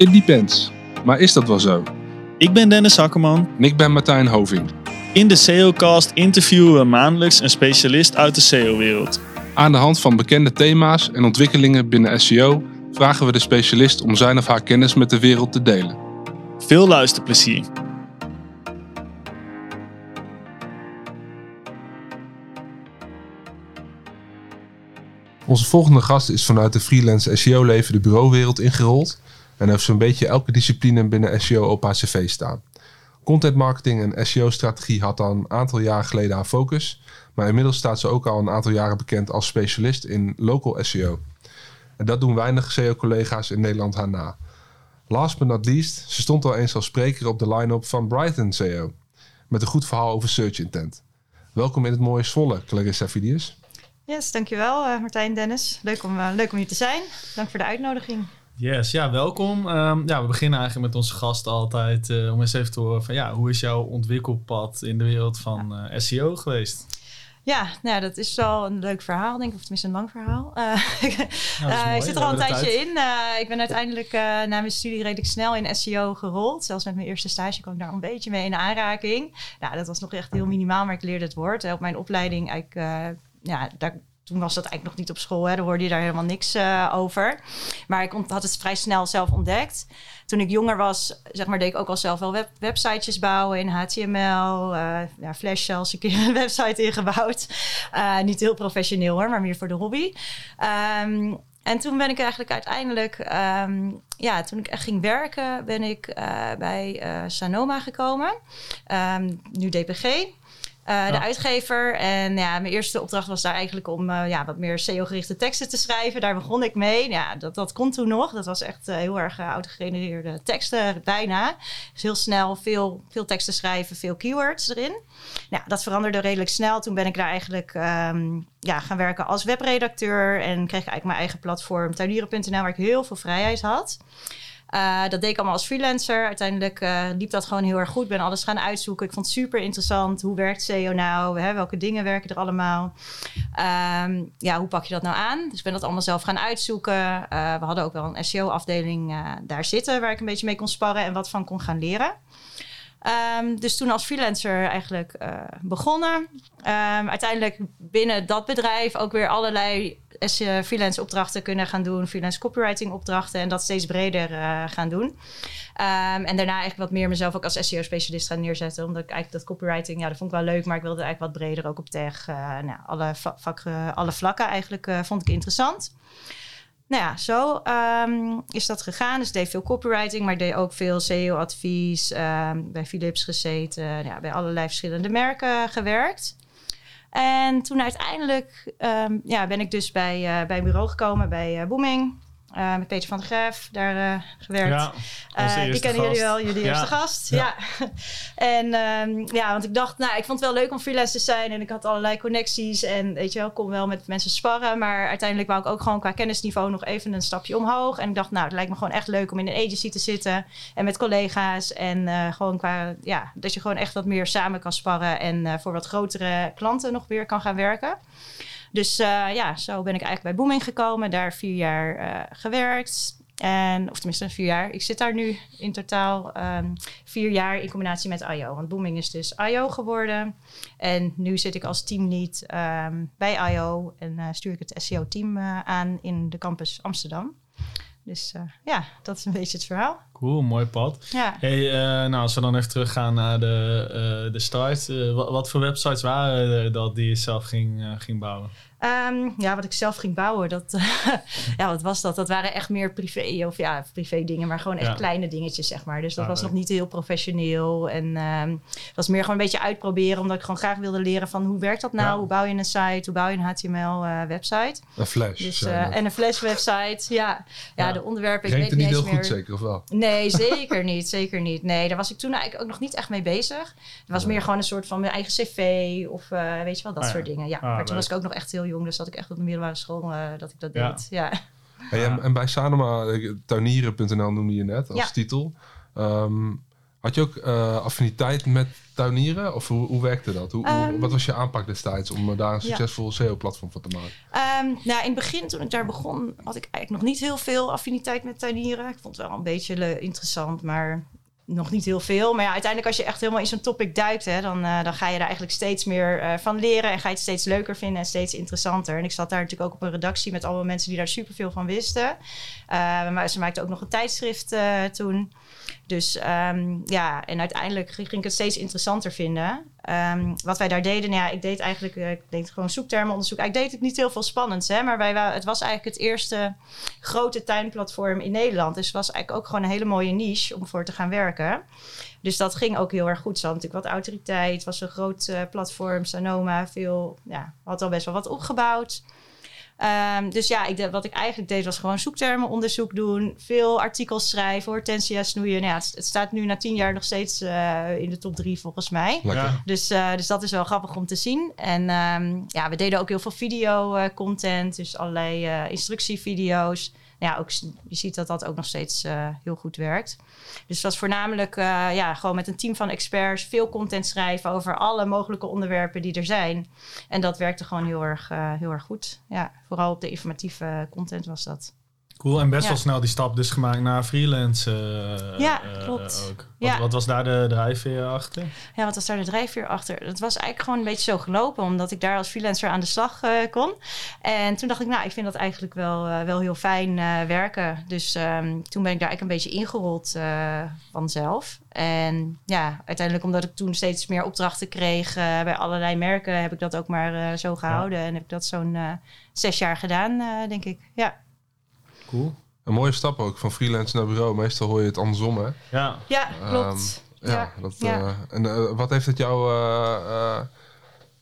It depends. Maar is dat wel zo? Ik ben Dennis Hakkerman. En ik ben Martijn Hoving. In de SEOcast interviewen we maandelijks een specialist uit de SEO-wereld. Aan de hand van bekende thema's en ontwikkelingen binnen SEO vragen we de specialist om zijn of haar kennis met de wereld te delen. Veel luisterplezier. Onze volgende gast is vanuit de freelance SEO-leven de bureauwereld ingerold en heeft zo'n beetje elke discipline binnen SEO op haar cv staan. Content marketing en SEO-strategie had al een aantal jaren geleden haar focus, maar inmiddels staat ze ook al een aantal jaren bekend als specialist in local SEO. En dat doen weinig SEO-collega's in Nederland haar na. Last but not least, ze stond al eens als spreker op de line-up van Brighton SEO, met een goed verhaal over search intent. Welkom in het mooie Zwolle, Clarissa Vidius. Yes, dankjewel uh, Martijn Dennis. Leuk om, uh, leuk om hier te zijn. Dank voor de uitnodiging. Yes, ja, welkom. Um, ja, we beginnen eigenlijk met onze gast altijd uh, om eens even te horen van ja, hoe is jouw ontwikkelpad in de wereld van ja. SEO geweest? Ja, nou, dat is wel een leuk verhaal, denk ik. Of tenminste een lang verhaal. Uh, ik zit er al een tijdje tijd. in. Ik ben uiteindelijk na mijn studie redelijk snel in SEO gerold. Zelfs met mijn eerste stage kwam ik daar een beetje mee in aanraking. Nou, dat was nog echt heel minimaal, maar ik leerde het woord. Op mijn opleiding eigenlijk ja, daar, toen was dat eigenlijk nog niet op school. Hè. Daar hoorde je daar helemaal niks uh, over. Maar ik had het vrij snel zelf ontdekt. Toen ik jonger was, zeg maar, deed ik ook al zelf wel web websitejes bouwen in HTML. Uh, ja, Flash zelfs een keer een website ingebouwd. Uh, niet heel professioneel hoor, maar meer voor de hobby. Um, en toen ben ik eigenlijk uiteindelijk, um, ja, toen ik echt ging werken, ben ik bij Sanoma gekomen. Um, nu DPG. Uh, ja. De uitgever. En ja, mijn eerste opdracht was daar eigenlijk om uh, ja, wat meer SEO-gerichte teksten te schrijven. Daar begon ik mee. Ja, dat, dat kon toen nog. Dat was echt uh, heel erg autogegenereerde teksten, bijna. Dus heel snel veel, veel teksten schrijven, veel keywords erin. Nou, dat veranderde redelijk snel. Toen ben ik daar eigenlijk um, ja, gaan werken als webredacteur. En kreeg ik eigenlijk mijn eigen platform, tuinieren.nl, waar ik heel veel vrijheid had. Uh, dat deed ik allemaal als freelancer. Uiteindelijk uh, liep dat gewoon heel erg goed. Ben alles gaan uitzoeken. Ik vond het super interessant. Hoe werkt SEO nou? Hè? Welke dingen werken er allemaal? Um, ja, hoe pak je dat nou aan? Dus ik ben dat allemaal zelf gaan uitzoeken. Uh, we hadden ook wel een SEO-afdeling daar zitten... waar ik een beetje mee kon sparren en wat van kon gaan leren. Um, dus toen als freelancer eigenlijk begonnen. Um, uiteindelijk binnen dat bedrijf ook weer allerlei freelance opdrachten kunnen gaan doen. Freelance copywriting opdrachten en dat steeds breder uh, gaan doen. Um, en daarna eigenlijk wat meer mezelf ook als SEO-specialist gaan neerzetten. Omdat ik eigenlijk dat copywriting, ja, dat vond ik wel leuk. Maar ik wilde eigenlijk wat breder ook op tech. Uh, nou, alle, vak, alle vlakken eigenlijk vond ik interessant. Nou ja, zo um, is dat gegaan. Dus deed veel copywriting, maar deed ook veel SEO-advies. Um, bij Philips gezeten, ja, bij allerlei verschillende merken gewerkt. En toen uiteindelijk um, ja, ben ik dus bij, uh, bij een bureau gekomen, bij uh, Booming. Uh, met Peter van der Graaf daar uh, gewerkt. Ja, uh, die kennen jullie wel, jullie ja. eerste gast. Ja. ja. en um, ja, want ik dacht, nou, ik vond het wel leuk om freelance te zijn. En ik had allerlei connecties. En weet je wel, ik kon wel met mensen sparren. Maar uiteindelijk wou ik ook gewoon qua kennisniveau nog even een stapje omhoog. En ik dacht, nou, het lijkt me gewoon echt leuk om in een agency te zitten. En met collega's. En gewoon qua, ja, dat je gewoon echt wat meer samen kan sparren. En voor wat grotere klanten nog weer kan gaan werken. Dus uh, ja, zo ben ik eigenlijk bij Booming gekomen. Daar vier jaar uh, gewerkt. En, of tenminste vier jaar. Ik zit daar nu in totaal um, vier jaar in combinatie met IO. Want Booming is dus IO geworden. En nu zit ik als teamlead um, bij IO. En uh, stuur ik het SEO-team aan in de campus Amsterdam. Dus ja, dat is een beetje het verhaal. Cool, mooi pad. Ja. Hey, uh, nou, als we dan even teruggaan naar de, uh, de start. Wat, wat, voor websites waren er dat die je zelf ging, ging bouwen? Um, ja, wat ik zelf ging bouwen, dat, ja, wat was dat? Dat waren echt meer privé, of ja, privé dingen, maar gewoon echt ja. kleine dingetjes, zeg maar. Dus dat ah, was nog niet heel professioneel. En um, het was meer gewoon een beetje uitproberen, omdat ik gewoon graag wilde leren van hoe werkt dat nou? Ja. Hoe bouw je een site? Hoe bouw je een HTML-website? een Flash. Dus, en een Flash-website, ja. ja. de onderwerpen, ik weet niet heel meer. goed, zeker, of wel? Nee, zeker niet, zeker niet. Nee, daar was ik toen eigenlijk ook nog niet echt mee bezig. Het was meer gewoon een soort van mijn eigen cv of uh, weet je wel, dat ah, soort dingen. Ja, maar toen was ik ook nog echt heel jong, dus dat ik echt op de middelbare school uh, dat ik dat ja. deed. Ja. Hey, en, en, bij Sanoma, tuinieren.nl noemde je net als ja. titel. Um, Had je ook uh, affiniteit met tuinieren? Of hoe, hoe werkte dat? Hoe, Ehm. wat was je aanpak destijds om daar een succesvol SEO-platform van te maken? Ehm, nou, in het begin, toen ik daar begon, had ik eigenlijk nog niet heel veel affiniteit met tuinieren. Ik vond het wel een beetje le- interessant, maar nog niet heel veel. Maar ja, uiteindelijk als je echt helemaal in zo'n topic duikt, hè, dan, eh, dan ga je daar eigenlijk steeds meer eh, van leren. En ga je het steeds leuker vinden en steeds interessanter. En ik zat daar natuurlijk ook op een redactie met allemaal mensen die daar superveel van wisten. Eh, maar ze maakten ook nog een tijdschrift toen. Dus ehm, ja, en uiteindelijk ging ik het steeds interessanter vinden. Ehm, wat wij daar deden, nou ja, ik deed eigenlijk, eh, ik deed gewoon zoektermenonderzoek. Ik deed het niet heel veel spannends, hè, maar wij, het was eigenlijk het eerste grote tuinplatform in Nederland. Dus het was eigenlijk ook gewoon een hele mooie niche om voor te gaan werken. Dus dat ging ook heel erg goed. Ze hadden natuurlijk wat autoriteit, was een groot eh, platform, Sanoma, veel, ja, had al best wel wat opgebouwd. Ehm, dus ja, ik, de- wat ik eigenlijk deed was gewoon zoektermenonderzoek doen. Veel artikels schrijven, hortensia snoeien. Nou ja, het, het staat nu na tien jaar nog steeds eh, in de top drie volgens mij. Ja. Dus, eh, dus dat is wel grappig om te zien. En ehm, ja, we deden ook heel veel video-content. dus allerlei eh, instructievideo's. Ja, ook, je ziet dat dat ook nog steeds eh, heel goed werkt. Dus het was voornamelijk eh, ja, gewoon met een team van experts... veel content schrijven over alle mogelijke onderwerpen die er zijn. En dat werkte gewoon heel erg, eh, heel erg goed. Ja, vooral op de informatieve content was dat. Cool, en best wel snel die stap dus gemaakt naar freelance. eh, Ja, eh, klopt. ook. Wat, wat was daar de drijfveer achter? Ja, wat was daar de drijfveer achter? Dat was eigenlijk gewoon een beetje zo gelopen, omdat ik daar als freelancer aan de slag eh, kon. En toen dacht ik, nou, ik vind dat eigenlijk wel, eh, wel heel fijn eh, werken. Dus ehm, toen ben ik daar eigenlijk een beetje ingerold eh, vanzelf. En ja, uiteindelijk omdat ik toen steeds meer opdrachten kreeg eh, bij allerlei merken, heb ik dat ook maar eh, zo gehouden. En heb ik dat zo'n eh, zes jaar gedaan, eh, denk ik. Ja. Cool. Een mooie stap ook, van freelance naar bureau. Meestal hoor je het andersom, hè? Ja, Ja, klopt. Ja, Ja, dat, ja. eh, en eh, wat heeft het jou eh, eh,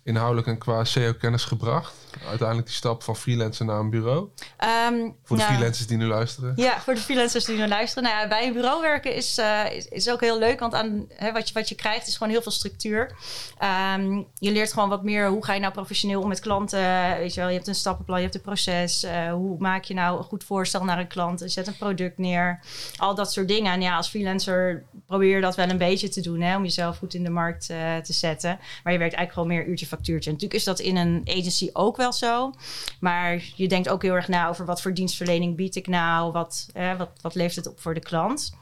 inhoudelijk en qua SEO-kennis gebracht? Uiteindelijk die stap van freelancer naar een bureau? Ehm, Voor de nou, freelancers die nu luisteren. Ja, voor de freelancers die naar luisteren. Nou ja, bij een bureau werken is, eh, is, is ook heel leuk. Want aan, hè, wat, je, wat je krijgt is gewoon heel veel structuur. Ehm, je leert gewoon wat meer hoe ga je nou professioneel om met klanten. Weet je wel, je hebt een stappenplan, je hebt een proces. Eh, hoe maak je nou een goed voorstel naar een klant? Je zet een product neer. Al dat soort dingen. En ja, als freelancer probeer je dat wel een beetje te doen. Hè, om jezelf goed in de markt eh, te zetten. Maar je werkt eigenlijk gewoon meer uurtje natuurlijk is dat in een agency ook wel zo. Maar je denkt ook heel erg na over wat voor dienstverlening bied ik nou? Wat, wat, wat levert het op voor de klant?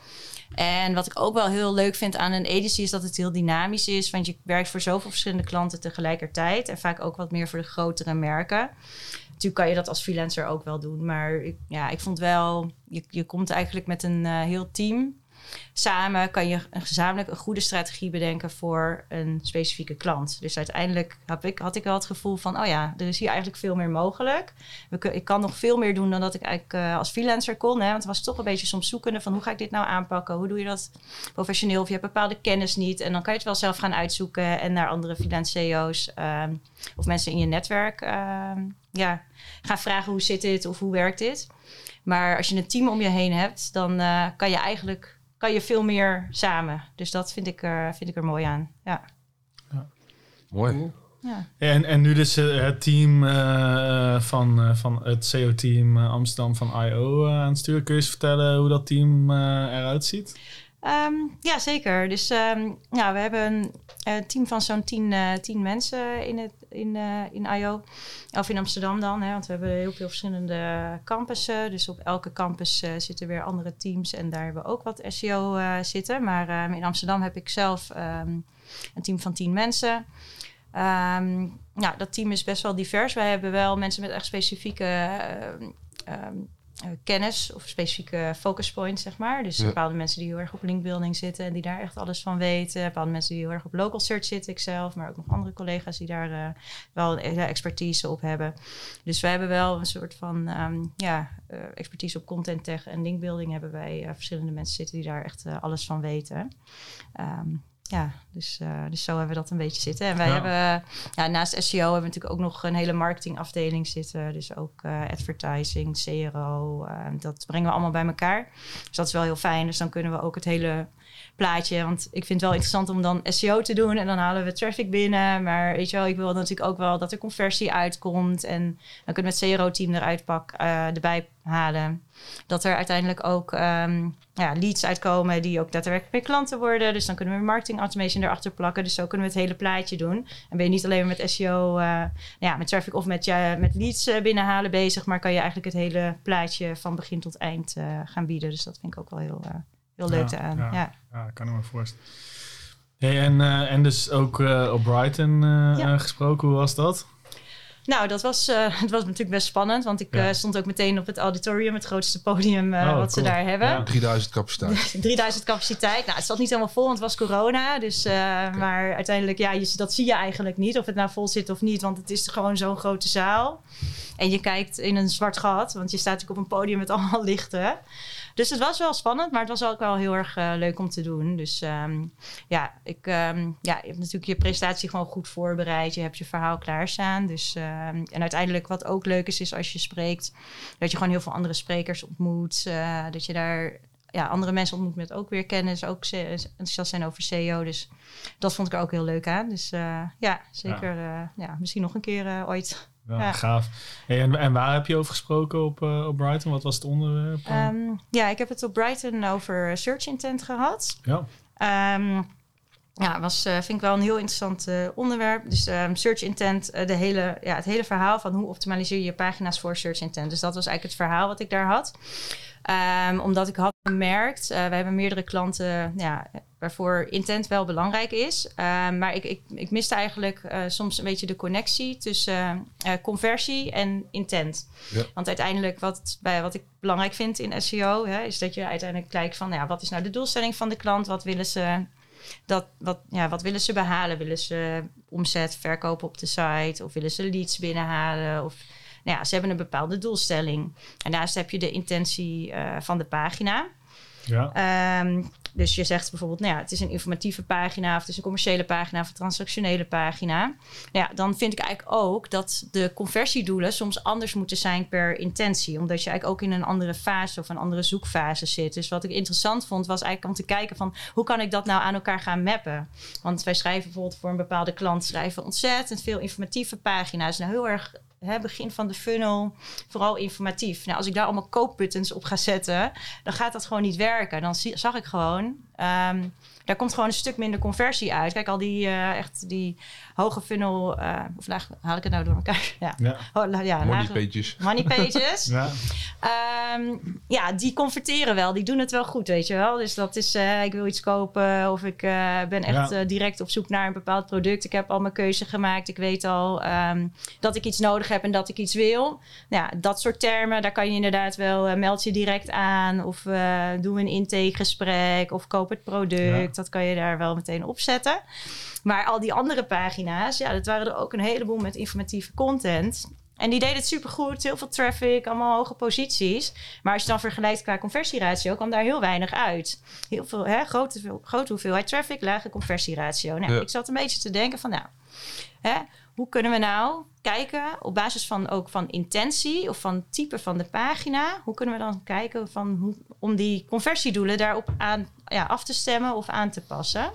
En wat ik ook wel heel leuk vind aan een agency is dat het heel dynamisch is. Want je werkt voor zoveel verschillende klanten tegelijkertijd. En vaak ook wat meer voor de grotere merken. Natuurlijk kan je dat als freelancer ook wel doen. Maar ik, ja, ik vond wel, je, je komt eigenlijk met een eh, heel team. Samen kan je een gezamenlijk een goede strategie bedenken voor een specifieke klant. Dus uiteindelijk heb ik, had ik wel het gevoel van, oh ja, er is hier eigenlijk veel meer mogelijk. We ik kan nog veel meer doen dan dat ik eigenlijk eh, als freelancer kon. Hè? Want het was toch een beetje soms zoekende van hoe ga ik dit nou aanpakken? Hoe doe je dat professioneel? Of je hebt bepaalde kennis niet. En dan kan je het wel zelf gaan uitzoeken en naar andere freelance CEO's ehm, of mensen in je netwerk ehm, ja, gaan vragen hoe zit dit of hoe werkt dit. Maar als je een team om je heen hebt, dan eh, kan je eigenlijk kan je veel meer samen. Dus dat vind ik, er vind ik er mooi aan. Ja. Mooi. ja. En, en nu dus eh, het team eh, van, eh, van het CO-team eh, Amsterdam van I.O. eh, aan het sturen. Kun je eens vertellen hoe dat team eh, eruit ziet? Ehm, ja, zeker. Dus ehm, ja, we hebben een eh, team van zo'n tien, eh, tien mensen in, het, in, eh, in IO. Of in Amsterdam dan, hè, want we hebben heel veel verschillende campussen. Dus op elke campus zitten weer andere teams. En daar hebben we ook wat SEO zitten. Maar ehm, in Amsterdam heb ik zelf een team van tien mensen. Nou, dat team is best wel divers. Wij hebben wel mensen met echt specifieke eh, kennis of specifieke focus points, zeg maar. Dus Ja. bepaalde mensen die heel erg op linkbuilding zitten en die daar echt alles van weten. Bepaalde mensen die heel erg op local search zitten, ikzelf, maar ook nog andere collega's die daar eh, wel eh, expertise op hebben. Dus wij hebben wel een soort van ehm, ja, eh, expertise op content tech en linkbuilding hebben wij eh, verschillende mensen zitten die daar echt eh, alles van weten. Ehm, ja, dus, eh, dus zo hebben we dat een beetje zitten. En wij Ja. hebben, ja, naast SEO hebben we natuurlijk ook nog een hele marketingafdeling zitten. Dus ook eh, advertising, CRO. eh, dat brengen we allemaal bij elkaar. Dus dat is wel heel fijn. Dus dan kunnen we ook het hele plaatje. Want ik vind het wel interessant om dan SEO te doen en dan halen we traffic binnen. Maar weet je wel, ik wil natuurlijk ook wel dat er conversie uitkomt. En dan kunnen we het CRO-team eruit pakken, uh, erbij halen. Dat er uiteindelijk ook um, ja, leads uitkomen die ook daadwerkelijk weer klanten worden. Dus dan kunnen we marketing automation erachter plakken. Dus zo kunnen we het hele plaatje doen. En ben je niet alleen met SEO, uh, ja, met traffic of met, met leads uh, binnenhalen bezig, maar kan je eigenlijk het hele plaatje van begin tot eind gaan bieden. Dus dat vind ik ook wel heel, heel leuk ja, aan. Ja, ja. ja, kan ik me voorstellen. Hey, en, en dus ook op Brighton gesproken, hoe was dat? Nou, dat was, uh, het was natuurlijk best spannend. Want ik uh, stond ook meteen op het auditorium, het grootste podium uh, oh, wat cool. ze daar hebben. Ja. 3000 capaciteit. 3000 capaciteit. Nou, het zat niet helemaal vol, want het was corona. Dus, okay. Maar uiteindelijk, ja, je, dat zie je eigenlijk niet. Of het nou vol zit of niet. Want het is gewoon zo'n grote zaal. En je kijkt in een zwart gat. Want je staat natuurlijk op een podium met allemaal lichten. Dus het was wel spannend, maar het was ook wel heel erg uh, leuk om te doen. Dus um, ja, ik, um, ja, je hebt natuurlijk je presentatie gewoon goed voorbereid. Je hebt je verhaal klaarstaan. Dus, um, en uiteindelijk wat ook leuk is, is als je spreekt, dat je gewoon heel veel andere sprekers ontmoet. Uh, dat je daar ja, andere mensen ontmoet met ook weer kennis, ook enthousiast zijn over SEO. Dus dat vond ik er ook heel leuk aan. Dus uh, ja, zeker. Ja. ja. misschien nog een keer ooit. Ja, gaaf. en, en, waar heb je over gesproken op, uh, op Brighton? Wat was het onderwerp? Um, ja, ik heb het op Brighton over search intent gehad. Ja. Um, ja, was, uh, vind ik wel een heel interessant uh, onderwerp. Dus um, search intent, de hele, ja, het hele verhaal van hoe optimaliseer je je pagina's voor search intent. Dus dat was eigenlijk het verhaal wat ik daar had. Um, omdat ik had gemerkt, uh, we hebben meerdere klanten ja, waarvoor intent wel belangrijk is. Um, maar ik, ik, ik miste eigenlijk uh, soms een beetje de connectie tussen uh, conversie en intent. Ja. Want uiteindelijk wat, bij, wat ik belangrijk vind in SEO, hè, is dat je uiteindelijk kijkt van ja, wat is nou de doelstelling van de klant? Wat willen ze, dat, wat, ja, wat willen ze behalen? Willen ze omzet verkopen op de site? Of willen ze leads binnenhalen? Of nou ja, ze hebben een bepaalde doelstelling. En daarnaast heb je de intentie van de pagina. Ja. Um, dus je zegt bijvoorbeeld, nou ja, het is een informatieve pagina, of het is een commerciële pagina, of een transactionele pagina. Nou ja, dan vind ik eigenlijk ook dat de conversiedoelen soms anders moeten zijn per intentie. Omdat je eigenlijk ook in een andere fase of een andere zoekfase zit. Dus wat ik interessant vond, was eigenlijk om te kijken van hoe kan ik dat nou aan elkaar gaan mappen? Want wij schrijven bijvoorbeeld voor een bepaalde klant schrijven ontzettend veel informatieve pagina's. Nou, heel erg begin van de funnel, vooral informatief. Nou, als ik daar allemaal koopbuttons op ga zetten, dan gaat dat gewoon niet werken. Dan zag ik gewoon. Um, daar komt gewoon een stuk minder conversie uit. Kijk, al die uh, echt die hoge funnel, uh, of laag, haal ik het nou door elkaar? Ja, ja. Oh, ja money pages. Money pages. ja. Um, ja, die converteren wel. Die doen het wel goed, weet je wel. Dus dat is, uh, ik wil iets kopen of ik ben echt ja. direct op zoek naar een bepaald product. Ik heb al mijn keuze gemaakt. Ik weet al um, dat ik iets nodig heb en dat ik iets wil. Ja, dat soort termen, daar kan je inderdaad wel, meld je direct aan of doe een intakegesprek of koop het product. Dat kan je daar wel meteen opzetten. Maar al die andere pagina's, ja, dat waren er ook een heleboel met informatieve content. En die deden het supergoed, heel veel traffic, allemaal hoge posities. Maar als je dan vergelijkt qua conversieratio, kwam daar heel weinig uit. Heel veel, hè, grote, grote hoeveelheid traffic, lage conversieratio. Nou, Ik zat een beetje te denken van, nou, hè, hoe kunnen we nou kijken op basis van ook van intentie of van type van de pagina, hoe kunnen we dan kijken van hoe, om die conversiedoelen daarop aan ja, af te stemmen of aan te passen?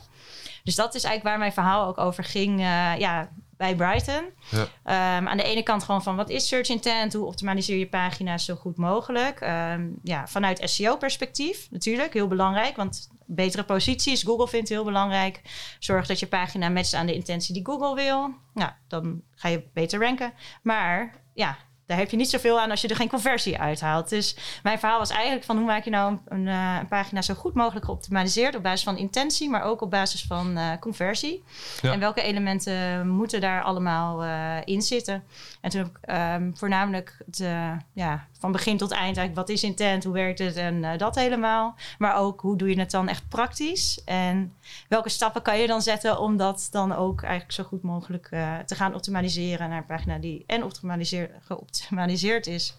Dus dat is eigenlijk waar mijn verhaal ook over ging. Uh, ja, bij Brighton. Ja. Um, aan de ene kant gewoon van wat is search intent? Hoe optimaliseer je pagina's zo goed mogelijk? Um, ja, vanuit SEO-perspectief natuurlijk, heel belangrijk. Want betere posities, Google vindt heel belangrijk. Zorg dat je pagina matcht aan de intentie die Google wil. Nou, dan ga je beter ranken. Maar ja, daar heb je niet zoveel aan als je er geen conversie uithaalt. Dus mijn verhaal was eigenlijk van hoe maak je nou een, een, een pagina zo goed mogelijk geoptimaliseerd op basis van intentie, maar ook op basis van uh, conversie. En welke elementen moeten daar allemaal uh, in zitten? En toen heb ik um, voornamelijk de, ja, van begin tot eind eigenlijk wat is intent, hoe werkt het en uh, dat helemaal. Maar ook hoe doe je het dan echt praktisch en welke stappen kan je dan zetten om dat dan ook eigenlijk zo goed mogelijk te gaan optimaliseren naar een pagina die en optimaliseerd, geoptimaliseerd is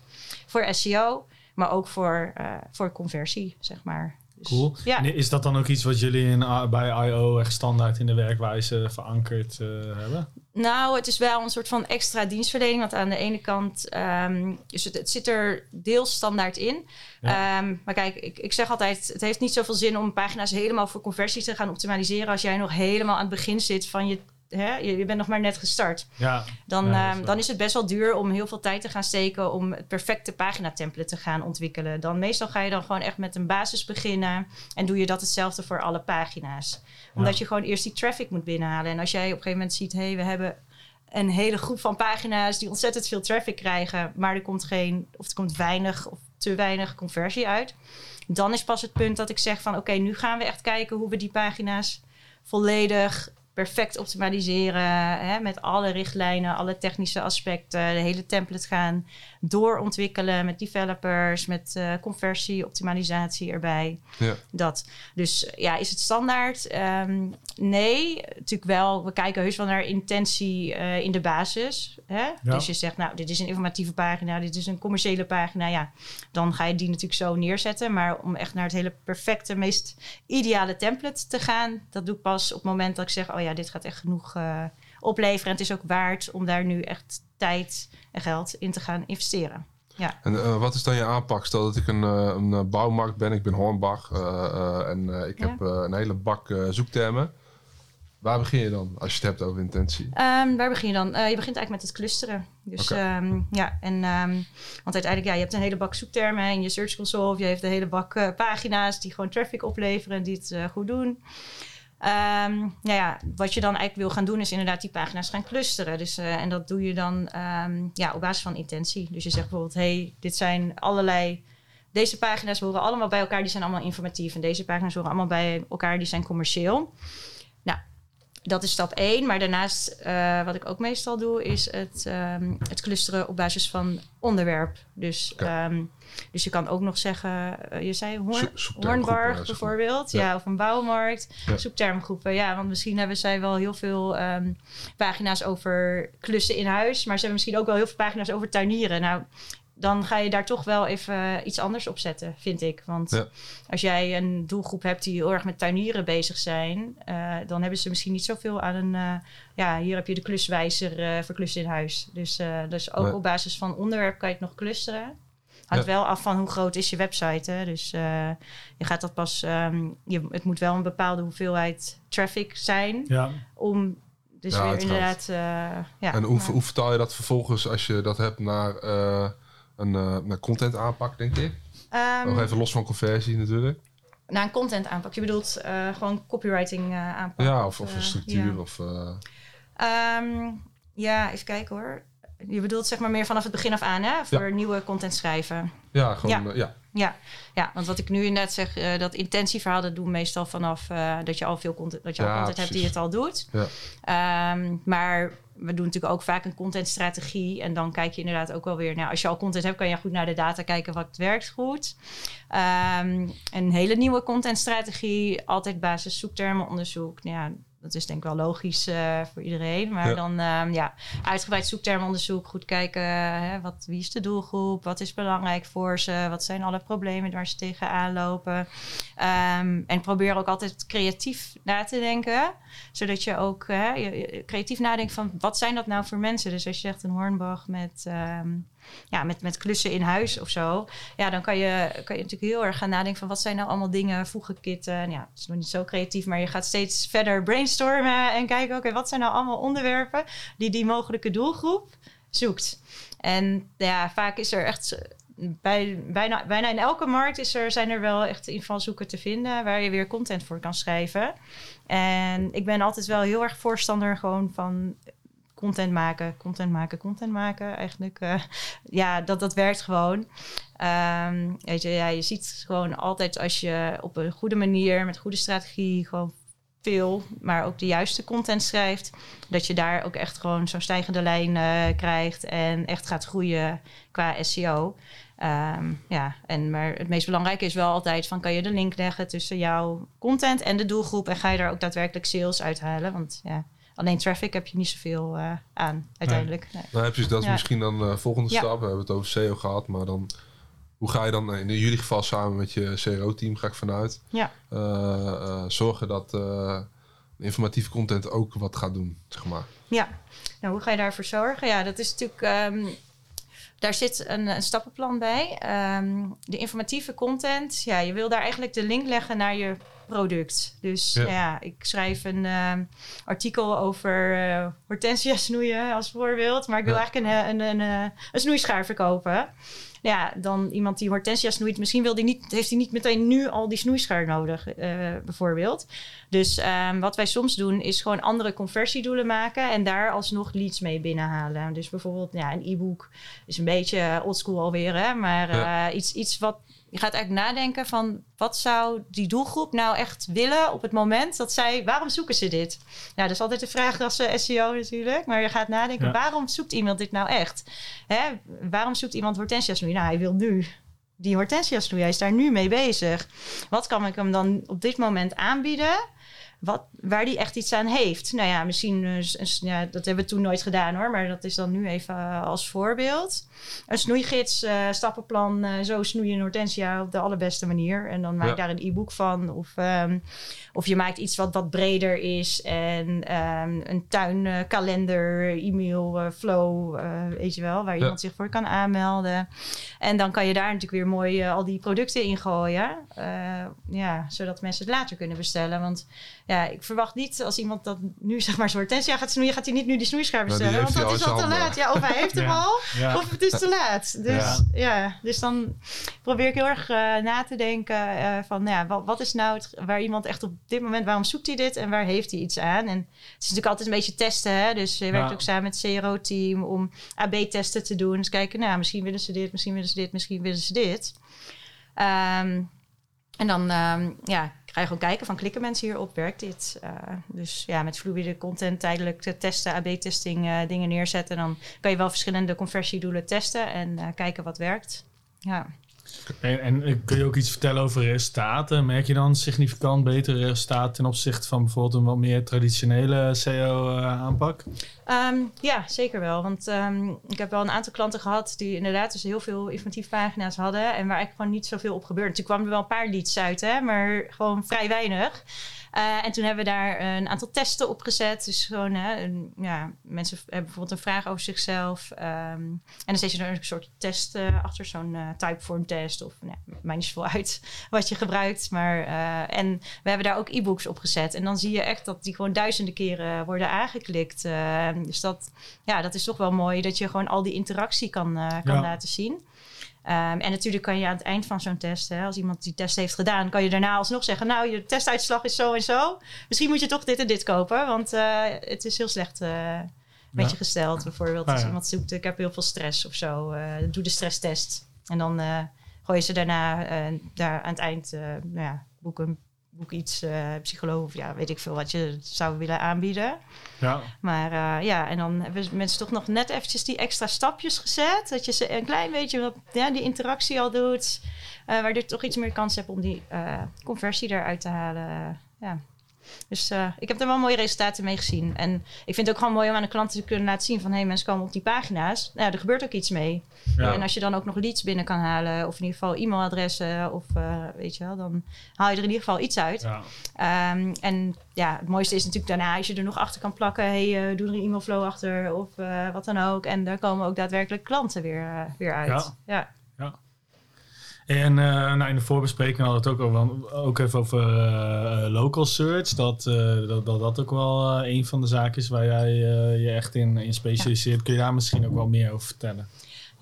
voor SEO, maar ook voor, uh, voor conversie, zeg maar. Dus, cool. Ja. is dat dan ook iets wat jullie in, bij I.O. echt standaard in de werkwijze verankerd uh, hebben? Nou, het is wel een soort van extra dienstverlening. Want aan de ene kant, um, dus het, het, zit er deels standaard in. Ehm, maar kijk, ik, ik zeg altijd, het heeft niet zoveel zin om pagina's helemaal voor conversie te gaan optimaliseren als jij nog helemaal aan het begin zit van je hè, je, bent nog maar net gestart. Ja, dan, ehm, dan is het best wel duur om heel veel tijd te gaan steken om het perfecte pagina-template te gaan ontwikkelen. Dan meestal ga je dan gewoon echt met een basis beginnen en doe je dat hetzelfde voor alle pagina's. Omdat je gewoon eerst die traffic moet binnenhalen. En als jij op een gegeven moment ziet, hé, hey, we hebben een hele groep van pagina's die ontzettend veel traffic krijgen, maar er komt geen, of er komt weinig of te weinig conversie uit. Dan is pas het punt dat ik zeg van oké, nu gaan we echt kijken hoe we die pagina's volledig perfect optimaliseren. Hè, met alle richtlijnen, alle technische aspecten. De hele template gaan doorontwikkelen met developers, met uh, conversie, optimalisatie erbij. Ja. Dat. Dus ja, is het standaard? Ehm, nee, natuurlijk wel. We kijken heus wel naar intentie uh, in de basis. Hè? Dus je zegt, nou, dit is een informatieve pagina, dit is een commerciële pagina. Ja, dan ga je die natuurlijk zo neerzetten. Maar om echt naar het hele perfecte, meest ideale template te gaan, dat doe ik pas op het moment dat ik zeg, oh ja, dit gaat echt genoeg uh, opleveren. En het is ook waard om daar nu echt tijd en geld in te gaan investeren. Ja. En uh, wat is dan je aanpak? Stel dat ik een, uh, een bouwmarkt ben, ik ben Hornbach en ik heb een hele bak zoektermen. Waar begin je dan als je het hebt over intentie? Um, waar begin je dan? je begint eigenlijk met het clusteren. Dus okay. um, ja, en um, want uiteindelijk, ja, je hebt een hele bak zoektermen in je Search Console. Of je hebt een hele bak pagina's die gewoon traffic opleveren en die het goed doen. Um, nou ja, wat je dan eigenlijk wil gaan doen, is inderdaad die pagina's gaan clusteren. Dus, uh, en dat doe je dan um, ja, op basis van intentie. Dus je zegt bijvoorbeeld: hey, dit zijn allerlei. Deze pagina's horen allemaal bij elkaar, die zijn allemaal informatief. En deze pagina's horen allemaal bij elkaar, die zijn commercieel. Dat is stap 1. Maar daarnaast, uh, wat ik ook meestal doe, is het, um, het clusteren op basis van onderwerp. Dus, ja. um, dus je kan ook nog zeggen, uh, je zei Hoorn, Hoornbarg bijvoorbeeld, ja. ja. of een bouwmarkt, ja. zoektermgroepen. Ja, want misschien hebben zij wel heel veel um, pagina's over klussen in huis, maar ze hebben misschien ook wel heel veel pagina's over tuinieren. Nou, dan ga je daar toch wel even iets anders op zetten, vind ik. Want ja. als jij een doelgroep hebt die heel erg met tuinieren bezig zijn, uh, dan hebben ze misschien niet zoveel aan een. Uh, ja, hier heb je de kluswijzer uh, voor klussen in huis. Dus, dus ook op basis van onderwerp kan je het nog clusteren. Hangt ja. wel af van hoe groot is je website. Hè? Dus je gaat dat pas. Um, je, het moet wel een bepaalde hoeveelheid traffic zijn ja. om dus ja, weer inderdaad. ja, en hoe, hoe vertaal je dat vervolgens als je dat hebt naar een, uh, content aanpak, denk ik. Um, Nog even los van conversie natuurlijk. Naar een content aanpak. Je bedoelt uh, gewoon copywriting uh, aanpak? Ja, of, of een structuur. Ja. Of, um, ja, even kijken hoor. Je bedoelt zeg maar meer vanaf het begin af aan, hè? Voor ja. nieuwe content schrijven. Ja, gewoon, ja. ja. Ja, ja, want wat ik nu inderdaad zeg, uh, dat intentieverhaal, dat doen meestal vanaf uh, dat je al veel content, dat je al content precies. hebt die het al doet. Ja. Um, maar we doen natuurlijk ook vaak een contentstrategie. En dan kijk je inderdaad ook wel weer. Nou, als je al content hebt, kan je goed naar de data kijken wat werkt goed. Um, een hele nieuwe contentstrategie, altijd basis zoektermenonderzoek. Nou ja, dat is denk ik wel logisch uh, voor iedereen. Maar ja. dan um, ja, uitgebreid zoektermonderzoek. Goed kijken, hè, wat, wie is de doelgroep? Wat is belangrijk voor ze? Wat zijn alle problemen waar ze tegenaan lopen? Um, en probeer ook altijd creatief na te denken. Zodat je ook hè, je, creatief nadenkt van... wat zijn dat nou voor mensen? Dus als je zegt een Hornbach met... Um, ja, met, met klussen in huis of zo. Ja, dan kan je, kan je natuurlijk heel erg gaan nadenken van wat zijn nou allemaal dingen, voegenkitten. Ja, het is nog niet zo creatief, maar je gaat steeds verder brainstormen en kijken, oké, wat zijn nou allemaal onderwerpen die die mogelijke doelgroep zoekt. En ja, vaak is er echt bij, bijna, bijna in elke markt is er, zijn er wel echt invalshoeken te vinden waar je weer content voor kan schrijven. En ik ben altijd wel heel erg voorstander gewoon van content maken, content maken, content maken. Eigenlijk, uh, ja, dat, dat werkt gewoon. Um, weet je, ja, je ziet gewoon altijd als je op een goede manier, met goede strategie, gewoon veel, maar ook de juiste content schrijft, dat je daar ook echt gewoon zo'n stijgende lijn uh, krijgt en echt gaat groeien qua SEO. Um, ja, en maar het meest belangrijke is wel altijd van kan je de link leggen tussen jouw content en de doelgroep en ga je daar ook daadwerkelijk sales uithalen, want ja alleen traffic heb je niet zoveel uh, aan uiteindelijk. Nee. Nee. Nou, precies, dat is ja. misschien dan de uh, volgende ja. stap. We hebben het over SEO gehad, maar dan hoe ga je dan, in jullie geval samen met je CRO-team, ga ik vanuit, ja. zorgen dat informatieve content ook wat gaat doen, zeg maar? Ja, nou, hoe ga je daarvoor zorgen? Ja, dat is natuurlijk. Ehm, daar zit een, een stappenplan bij. Ehm, de informatieve content, ja, je wil daar eigenlijk de link leggen naar je product. Dus ja, ik schrijf een ehm, artikel over uh, hortensia snoeien als voorbeeld. Maar ik wil eigenlijk een, een, een, een, een snoeischaar verkopen ja, dan iemand die hortensia snoeit, misschien wil die niet, heeft hij niet meteen nu al die snoeischaar nodig, uh, bijvoorbeeld. Dus um, wat wij soms doen, is gewoon andere conversiedoelen maken en daar alsnog leads mee binnenhalen. Dus bijvoorbeeld ja, een e-book is een beetje oldschool alweer, hè, maar uh, iets, iets wat je gaat eigenlijk nadenken van wat zou die doelgroep nou echt willen op het moment dat zij, waarom zoeken ze dit? Nou, dat is altijd de vraag als uh, SEO natuurlijk, maar je gaat nadenken, waarom zoekt iemand dit nou echt? Hè? Waarom zoekt iemand hortensia snoei? Nou, hij wil nu die hortensia snoei, hij is daar nu mee bezig. Wat kan ik hem dan op dit moment aanbieden? Wat, waar die echt iets aan heeft. Nou ja, misschien, uh, ja, dat hebben we toen nooit gedaan hoor, maar dat is dan nu even uh, als voorbeeld. Een snoeigids, uh, stappenplan, zo snoei je een hortensia op de allerbeste manier. En dan maak je daar een e-book van. Of, um, of je maakt iets wat wat breder is. En um, een tuinkalender, e-mail flow, weet je wel, waar ja. iemand zich voor kan aanmelden. En dan kan je daar natuurlijk weer mooi al die producten in gooien. ja, zodat mensen het later kunnen bestellen. Want ja, ik verwacht niet als iemand dat nu zeg maar zo'n hortensia gaat snoeien, gaat hij niet nu die snoeischaar nou, bestellen. want dat is al te laat. Ja, of hij heeft hem al, of het is te laat. Dus ja, dus dan probeer ik heel erg uh, na te denken uh, van nou ja, wat, wat, is nou het, waar iemand echt op dit moment, waarom zoekt hij dit en waar heeft hij iets aan? En het is natuurlijk altijd een beetje testen. Hè? Dus je werkt ook samen met het CRO-team om AB-testen te doen. Dus kijken, nou, misschien willen ze dit, misschien willen ze dit, misschien willen ze dit. Um, en dan um, ja, ga je gewoon kijken van klikken mensen hierop, werkt dit? Uh, dus ja, met fluide content tijdelijk testen, AB-testing uh, dingen neerzetten. Dan kan je wel verschillende conversiedoelen testen en uh, kijken wat werkt. Ja. En, en, kun je ook iets vertellen over resultaten? Merk je dan significant betere resultaten ten opzichte van bijvoorbeeld een wat meer traditionele SEO-aanpak? Um, ja, zeker wel. Want um, ik heb wel een aantal klanten gehad die inderdaad dus heel veel informatieve pagina's hadden en waar eigenlijk gewoon niet zoveel op gebeurde. Toen kwamen er wel een paar leads uit, hè, maar gewoon vrij weinig. Uh, en toen hebben we daar een aantal testen op gezet. Dus gewoon, hè, ja, mensen hebben bijvoorbeeld een vraag over zichzelf. Um, en dan je er een soort test uh, achter, zo'n uh, typeform test. Of, nou, mij niet uit wat je gebruikt. Maar, en we hebben daar ook e-books op gezet. En dan zie je echt dat die gewoon duizenden keren worden aangeklikt. Dus dat, ja, dat is toch wel mooi dat je gewoon al die interactie kan, kan ja. laten zien. Um, en natuurlijk kan je aan het eind van zo'n test, hè, als iemand die test heeft gedaan, kan je daarna alsnog zeggen: Nou, je testuitslag is zo en zo. Misschien moet je toch dit en dit kopen, want uh, het is heel slecht uh, met je gesteld. Bijvoorbeeld, als ah, ja. iemand zoekt: Ik heb heel veel stress of zo, doe de stresstest. En dan gooi je ze daarna daar aan het eind, nou ja, boek een boek iets, uh, psycholoog of ja, weet ik veel wat je zou willen aanbieden. Ja. Maar uh, ja, en dan hebben mensen toch nog net eventjes die extra stapjes gezet. Dat je ze een klein beetje wat, ja, die interactie al doet. Uh, waardoor je toch iets meer kans hebt om die conversie eruit te halen. ja. Dus uh, ik heb er wel mooie resultaten mee gezien. En ik vind het ook gewoon mooi om aan de klanten te kunnen laten zien van... hé, hey, mensen komen op die pagina's. Nou, er gebeurt ook iets mee. Ja. En als je dan ook nog leads binnen kan halen... of in ieder geval e-mailadressen of uh, weet je wel... dan haal je er in ieder geval iets uit. Ja. Um, en ja, het mooiste is natuurlijk daarna... als je er nog achter kan plakken... hé, hey, uh, doe er een e-mailflow achter of wat dan ook. En daar komen ook daadwerkelijk klanten weer, weer uit. ja. En uh, nou, in de voorbespreking hadden we het ook, over, ook even over uh, local search. Dat, uh, dat, dat dat ook wel een van de zaken is waar jij je echt in, in specialiseert. Ja. Kun je daar misschien ook wel meer over vertellen?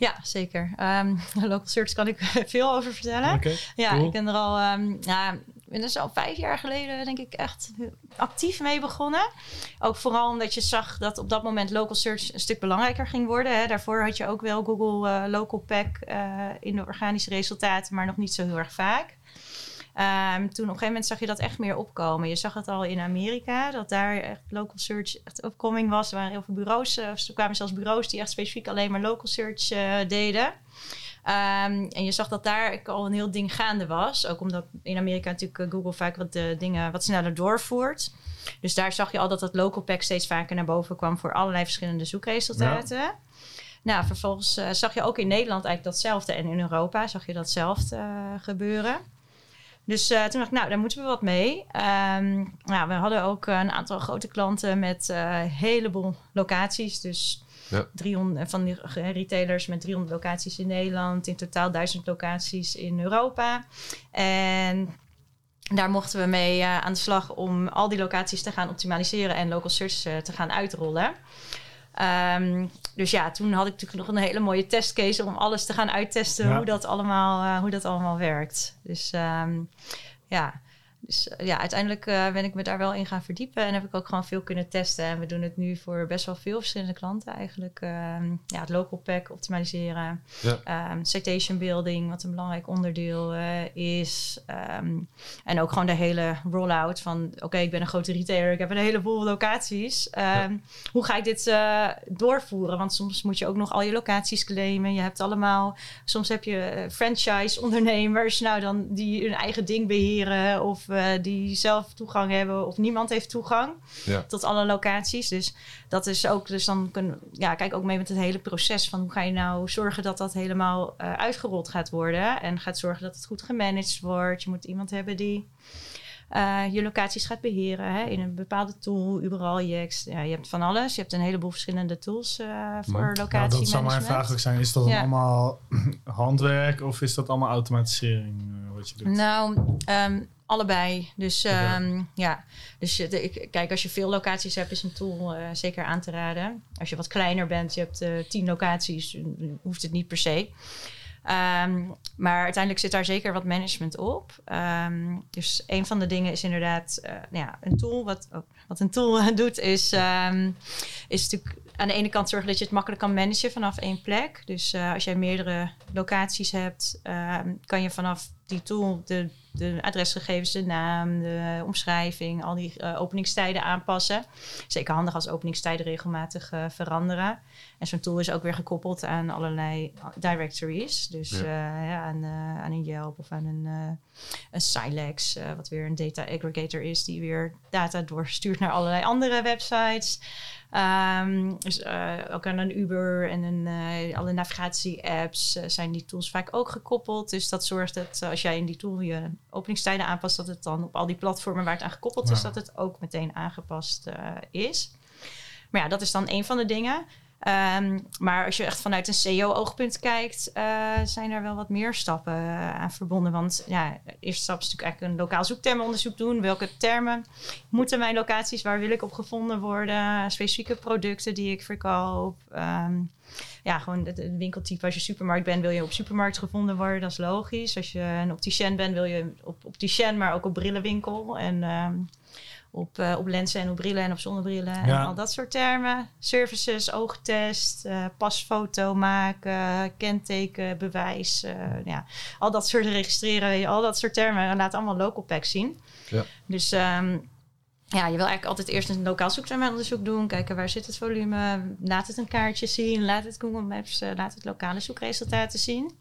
Ja, zeker. Um, local search kan ik veel over vertellen. Okay, ja, cool. ik ben er al um, ja, ben dus al vijf jaar geleden, denk ik, echt actief mee begonnen. Ook vooral omdat je zag dat op dat moment local search een stuk belangrijker ging worden. Hè. Daarvoor had je ook wel Google uh, Local Pack uh, in de organische resultaten, maar nog niet zo heel erg vaak. Um, toen op een gegeven moment zag je dat echt meer opkomen. Je zag het al in Amerika, dat daar echt local search echt opkoming was. Er waren heel veel bureaus, er kwamen zelfs bureaus die echt specifiek alleen maar local search deden. Um, en je zag dat daar al een heel ding gaande was. Ook omdat in Amerika natuurlijk eh, Google vaak wat de dingen wat sneller doorvoert. Dus daar zag je al dat dat local pack steeds vaker naar boven kwam voor allerlei verschillende zoekresultaten. Ja. nou, vervolgens zag je ook in Nederland eigenlijk datzelfde. En in Europa zag je datzelfde gebeuren. Dus toen dacht ik, nou, daar moeten we wat mee. Um, nou, we hadden ook een aantal grote klanten met een heleboel locaties. Dus ja. 300 van die retailers met 300 locaties in Nederland. In totaal 1000 locaties in Europa. En daar mochten we mee uh, aan de slag om al die locaties te gaan optimaliseren en local search uh, te gaan uitrollen. Um, dus ja, toen had ik natuurlijk nog een hele mooie testcase om alles te gaan uittesten ja. hoe, dat allemaal, uh, hoe dat allemaal werkt. Dus um, ja, dus eh, ja, uiteindelijk uh, ben ik me daar wel in gaan verdiepen en heb ik ook gewoon veel kunnen testen. En we doen het nu voor best wel veel verschillende klanten eigenlijk. Uh, ja, het local pack optimaliseren, ja. um, citation building, wat een belangrijk onderdeel uh, is. Um, en ook gewoon de hele rollout van, oké, okay, ik ben een grote retailer, ik heb een heleboel locaties. Um, ja. Hoe ga ik dit doorvoeren? Want soms moet je ook nog al je locaties claimen. Je hebt allemaal, soms heb je franchise ondernemers, nou dan die hun eigen ding beheren of die zelf toegang hebben of niemand heeft toegang ja. tot alle locaties. Dus dat is ook, dus dan kun, ja, kijk ook mee met het hele proces van hoe ga je nou zorgen dat dat helemaal uh, uitgerold gaat worden en gaat zorgen dat het goed gemanaged wordt. Je moet iemand hebben die uh, je locaties gaat beheren hè, in een bepaalde tool, Uberal, Jex. Ja, je hebt van alles. Je hebt een heleboel verschillende tools uh, voor locatie. Ja, dat zou mijn vraag ook zijn. Is dat ja. allemaal handwerk of is dat allemaal automatisering wat je doet? Nou, um, allebei. Dus um, ja, dus de, ik, kijk, als je veel locaties hebt, is een tool uh, zeker aan te raden. Als je wat kleiner bent, je hebt uh, tien locaties, hoeft het niet per se. Um, maar uiteindelijk zit daar zeker wat management op. Um, dus een van de dingen is inderdaad uh, nou ja, een tool. Wat, oh, wat een tool doet, is, um, is natuurlijk aan de ene kant zorgen dat je het makkelijk kan managen vanaf één plek. Dus uh, als jij meerdere locaties hebt, kan je vanaf die tool de, de adresgegevens, de naam, de omschrijving, al die uh, openingstijden aanpassen. Zeker handig als openingstijden regelmatig uh, veranderen. En zo'n tool is ook weer gekoppeld aan allerlei directories. Dus ja. Uh, ja, aan, aan, een Yelp of aan een, een Silex, wat weer een data aggregator is, die weer data doorstuurt naar allerlei andere websites. Um, dus uh, ook aan een Uber en een, uh, alle navigatie-apps uh, zijn die tools vaak ook gekoppeld. Dus dat zorgt dat als jij in die tool je openingstijden aanpast, dat het dan op al die platformen waar het aan gekoppeld ja. is, dat het ook meteen aangepast is. Maar ja, dat is dan een van de dingen. Um, maar als je echt vanuit een CEO-oogpunt kijkt, uh, zijn er wel wat meer stappen uh, aan verbonden. Want ja, de eerste stap is natuurlijk eigenlijk een lokaal zoektermenonderzoek doen. Welke termen moeten mijn locaties, waar wil ik op gevonden worden? Specifieke producten die ik verkoop. Um, ja, gewoon het winkeltype. Als je supermarkt bent, wil je op supermarkt gevonden worden. Dat is logisch. Als je een opticien bent, wil je op opticien, maar ook op brillenwinkel. En um, op, uh, op lenzen en op brillen en op zonnebrillen ja. en al dat soort termen. Services, oogtest, uh, pasfoto maken, kenteken, bewijs. Uh, ja, al dat soort registreren, al dat soort termen. Laat allemaal local pack zien. Ja. Dus um, ja, je wil eigenlijk altijd eerst een lokaal zoektermenonderzoek doen. Kijken waar zit het volume. Laat het een kaartje zien. Laat het Google Maps, laat het lokale zoekresultaten zien.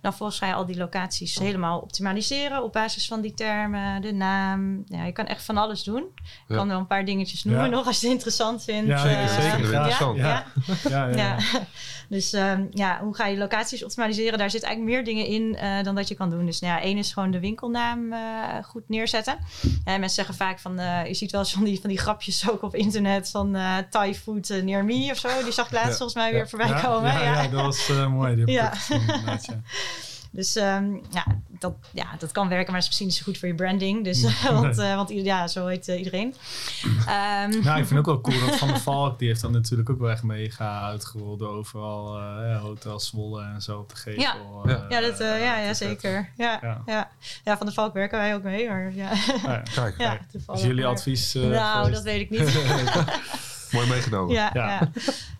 Dan volgens ga je al die locaties helemaal optimaliseren op basis van die termen, de naam. Ja, je kan echt van alles doen. Ik kan wel een paar dingetjes noemen ja. nog als je het interessant vindt. Ja, uh, zeker. Interessant. Ja, ja. ja, Dus um, ja, hoe ga je locaties optimaliseren? Daar zit eigenlijk meer dingen in uh, dan dat je kan doen. Dus nou ja, één is gewoon de winkelnaam uh, goed neerzetten. En mensen zeggen vaak van, je ziet wel eens van die, van die grapjes ook op internet van Thai food near me of zo. Die zag ik laatst volgens mij weer voorbij komen. Ja, dat was mooi. Die ja. Dus um, ja, dat, ja, dat kan werken, maar het is misschien niet zo goed voor je branding. Dus, want, uh, want ja, zo heet uh, iedereen. Um, nou, ik vind ook wel cool dat Van der Valk, die heeft dan natuurlijk ook wel echt mega uitgerold overal uh, ja, hotels Zwolle en zo op de gevel. Ja, ja, dat, ja, ja zeker. Ja, ja. Ja. ja, Van der Valk werken wij ook mee. Maar ja. Ah, ja. Kijk, ja, is jullie maar. advies Nou, geweest? dat weet ik niet. Mooi meegenomen. Ja, ja.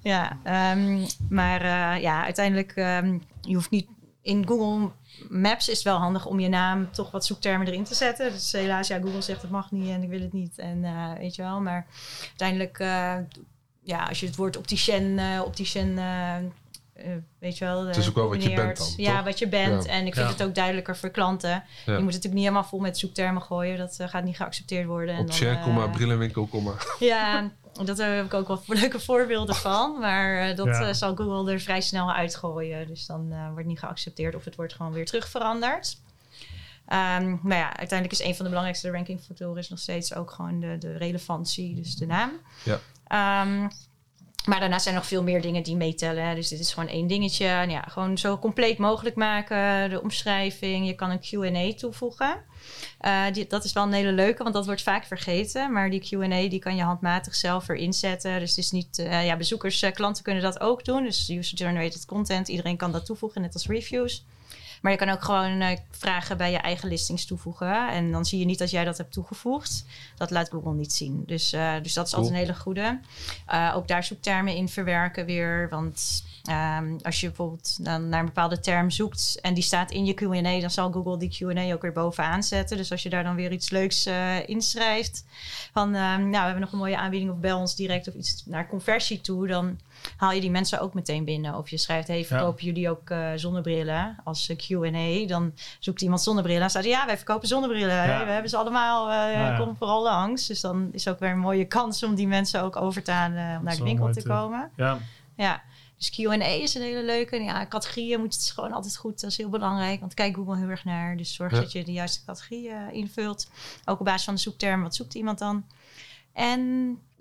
ja. ja um, maar ja, uiteindelijk, um, je hoeft niet in Google Maps is het wel handig om je naam toch wat zoektermen erin te zetten. Dus helaas, ja, Google zegt het mag niet en ik wil het niet. En uh, weet je wel, maar uiteindelijk, uh, ja, als je het woord opticien, uh, opticien weet je wel. Het is ook wel wat je bent dan, Ja, toch? wat je bent. Ja. En ik vind Ja. het ook duidelijker voor klanten. Ja. Je moet het natuurlijk niet helemaal vol met zoektermen gooien. Dat eh, gaat niet geaccepteerd worden. En Op dan, share, komma, eh, brillenwinkel, komma. Ja, dat heb ik ook wel leuke voorbeelden van. Maar eh, dat Ja. eh, zal Google er vrij snel uitgooien. Dus dan eh, wordt niet geaccepteerd of het wordt gewoon weer terug veranderd. Ehm, maar ja, uiteindelijk is een van de belangrijkste rankingfactoren is nog steeds ook gewoon de, de relevantie, dus de naam. Ja. Ehm, maar daarnaast zijn er nog veel meer dingen die meetellen. Dus dit is gewoon één dingetje. Ja, gewoon zo compleet mogelijk maken. De omschrijving. Je kan een Q&A toevoegen. Eh, die, dat is wel een hele leuke, want dat wordt vaak vergeten. Maar die Q&A die kan je handmatig zelf erin zetten. Dus het is niet... eh, ja, bezoekers, eh, klanten kunnen dat ook doen. Dus user-generated content. Iedereen kan dat toevoegen, net als reviews. Maar je kan ook gewoon eh, vragen bij je eigen listings toevoegen. En dan zie je niet dat jij dat hebt toegevoegd. Dat laat Google niet zien. Dus, eh, dus dat is Cool. altijd een hele goede. Eh, ook daar zoektermen in verwerken weer. Want ehm, als je bijvoorbeeld dan naar een bepaalde term zoekt... en die staat in je Q&A... dan zal Google die Q&A ook weer bovenaan zetten. Dus als je daar dan weer iets leuks eh, inschrijft... van ehm, nou, we hebben nog een mooie aanbieding... of bel ons direct of iets naar conversie toe... dan haal je die mensen ook meteen binnen. Of je schrijft, hey, verkopen jullie ook eh, zonnebrillen als eh, Q&A? Dan zoekt iemand zonnebrillen. Dan staat ja, wij verkopen zonnebrillen. Ja. Hey, we hebben ze allemaal. ja. Kom vooral langs. Dus dan is ook weer een mooie kans om die mensen ook over te halen om naar de winkel te- komen. Ja, Ja. Dus Q&A is een hele leuke. En ja, categorieën moet het gewoon altijd goed. Dat is heel belangrijk. Want kijk Google heel erg naar. Dus zorg Ja. dat je de juiste categorie eh, invult. Ook op basis van de zoekterm. Wat zoekt iemand dan? En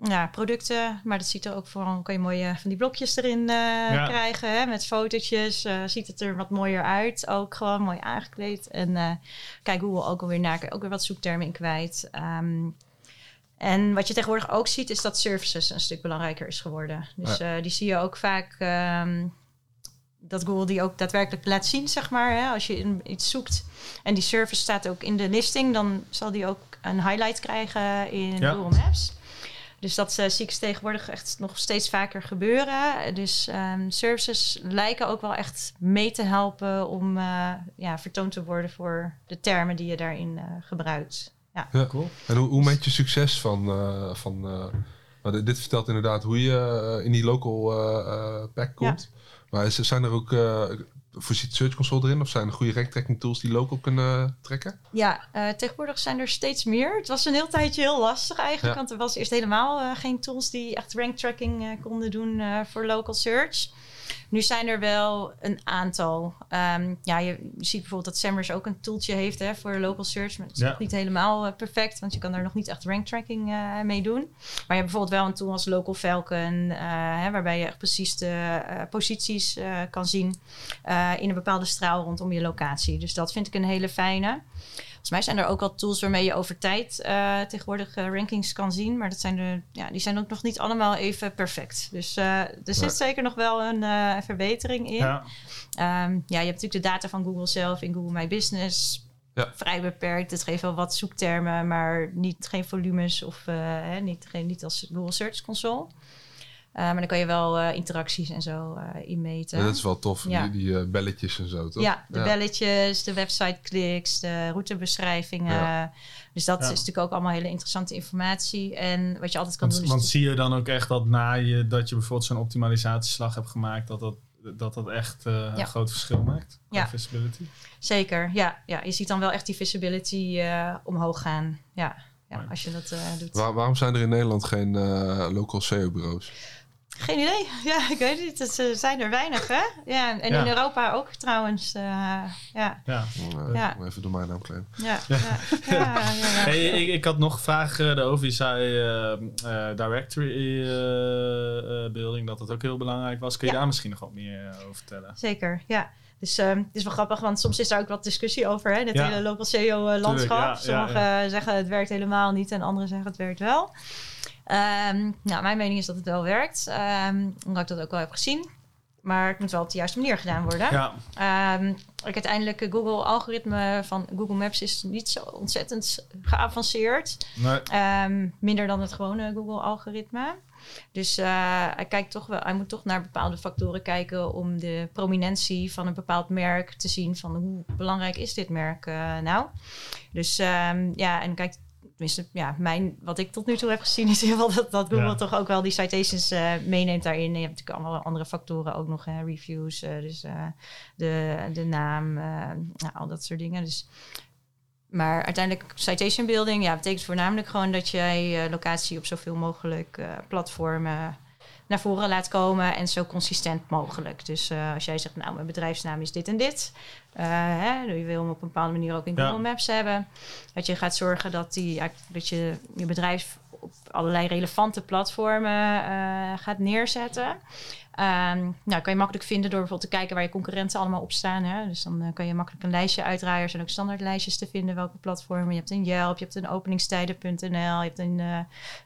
ja, producten. Maar dat ziet er ook vooral... kan je mooie van die blokjes erin eh, krijgen. Hè, met fotootjes. eh, ziet het er wat mooier uit. Ook gewoon mooi aangekleed. En eh, kijk Google ook alweer naar. Ook weer wat zoektermen in kwijt. Ehm, en wat je tegenwoordig ook ziet, is dat services een stuk belangrijker is geworden. Dus eh, die zie je ook vaak ehm, dat Google die ook daadwerkelijk laat zien, zeg maar. Hè? Als je iets zoekt en die service staat ook in de listing, dan zal die ook een highlight krijgen in Ja. Google Maps. Dus dat eh, zie ik tegenwoordig echt nog steeds vaker gebeuren. Dus ehm, services lijken ook wel echt mee te helpen om eh, ja, vertoond te worden voor de termen die je daarin gebruikt. Ja. Ja. cool. En hoe, hoe meet je succes van... eh, van eh, maar dit, vertelt inderdaad hoe je eh, in die local eh, eh, pack komt. Maar is, zijn er ook... eh voorziet Search Console erin? Of zijn er goede ranktracking tools die local kunnen trekken? Ja, eh, tegenwoordig zijn er steeds meer. Het was een heel tijdje heel lastig eigenlijk. Ja. Want er was eerst helemaal eh, geen tools die echt rank tracking konden doen eh, voor local search. Nu zijn er wel een aantal. Ehm, ja, je ziet bijvoorbeeld dat SEMrush ook een tooltje heeft hè, voor local search. Maar het is Ja. nog niet helemaal eh, perfect, want je kan daar nog niet echt rank tracking eh, mee doen. Maar je hebt bijvoorbeeld wel een tool als Local Falcon, eh, hè, waarbij je echt precies de posities kan zien in een bepaalde straal rondom je locatie. Dus dat vind ik een hele fijne. Volgens mij zijn er ook al tools waarmee je over tijd eh, tegenwoordig eh, rankings kan zien. Maar dat zijn de, ja, die zijn ook nog niet allemaal even perfect. Dus eh, er zit Ja. zeker nog wel een verbetering in. Ja, Ehm, ja, je hebt natuurlijk de data van Google zelf in Google My Business. Ja. Vrij beperkt. Het geeft wel wat zoektermen, maar niet, geen volumes of hè, niet, geen, niet als Google Search Console. Eh, maar dan kan je wel eh, interacties en zo eh inmeten. Ja, dat is wel tof, Ja. die, die eh, belletjes en zo, toch? Ja, de belletjes, de website-kliks, de routebeschrijvingen. Ja. Dus dat Ja. is natuurlijk ook allemaal hele interessante informatie. En wat je altijd kan want, doen is... want zie je dan ook echt dat na je, dat je bijvoorbeeld zo'n optimalisatieslag hebt gemaakt, dat dat, dat, dat echt eh, Ja. een groot verschil maakt? qua Ja. visibility? Zeker, ja, ja. Je ziet dan wel echt die visibility eh, omhoog gaan. Ja, ja als je dat eh, doet. Waar- waarom zijn er in Nederland geen eh, local SEO-bureaus? Geen idee. Ja, ik weet het niet. Het eh, zijn er weinig, hè? Ja, en Ja. in Europa ook trouwens. eh, ja, Ja. Uh, Ja. Even door mijn naam claimen. ja, ja. ja, ja, ja. Hey, ik, ik had nog een vraag daarover. Je zei eh, eh, directory building, dat dat ook heel belangrijk was. Kun je Ja. daar misschien nog wat meer over vertellen? Zeker, ja. Dus ehm, het is wel grappig, want soms is daar ook wat discussie over. Hè? Het Ja. hele local SEO-landschap. ja, ja, Sommigen zeggen het werkt helemaal niet en anderen zeggen het werkt wel. Ehm, nou, mijn mening is dat het wel werkt. ehm, omdat ik dat ook wel heb gezien. Maar het moet wel op de juiste manier gedaan worden. Ja, Ehm, ik uiteindelijk, het Google-algoritme van Google Maps is niet zo ontzettend geavanceerd. nee, minder dan het gewone Google-algoritme. Dus eh, hij, kijkt toch wel, hij moet toch naar bepaalde factoren kijken om de prominentie van een bepaald merk te zien. Van hoe belangrijk is dit merk eh, nou? Dus ja, en kijkt tenminste, ja, mijn, wat ik tot nu toe heb gezien is in dat, dat Google toch ook wel die citations uh, meeneemt daarin. je hebt natuurlijk allemaal andere factoren ook nog, hè, reviews, uh, dus uh, de, de naam, nou, al dat soort dingen. Dus, maar uiteindelijk citation building, ja, betekent voornamelijk gewoon dat jij locatie op zoveel mogelijk platformen naar voren laat komen en zo consistent mogelijk. Dus uh, als jij zegt, nou, mijn bedrijfsnaam is dit en dit, uh, hè, je wil hem op een bepaalde manier ook in Google Maps hebben, dat je gaat zorgen dat, die, dat je je bedrijf op allerlei relevante platformen uh, gaat neerzetten. Um, nou, kan je makkelijk vinden door bijvoorbeeld te kijken waar je concurrenten allemaal op staan. Hè? Dus dan uh, kan je makkelijk een lijstje uitdraaien. Er zijn ook standaardlijstjes te vinden welke platformen. Je hebt een Yelp, je hebt een openingstijden.nl, je hebt een uh,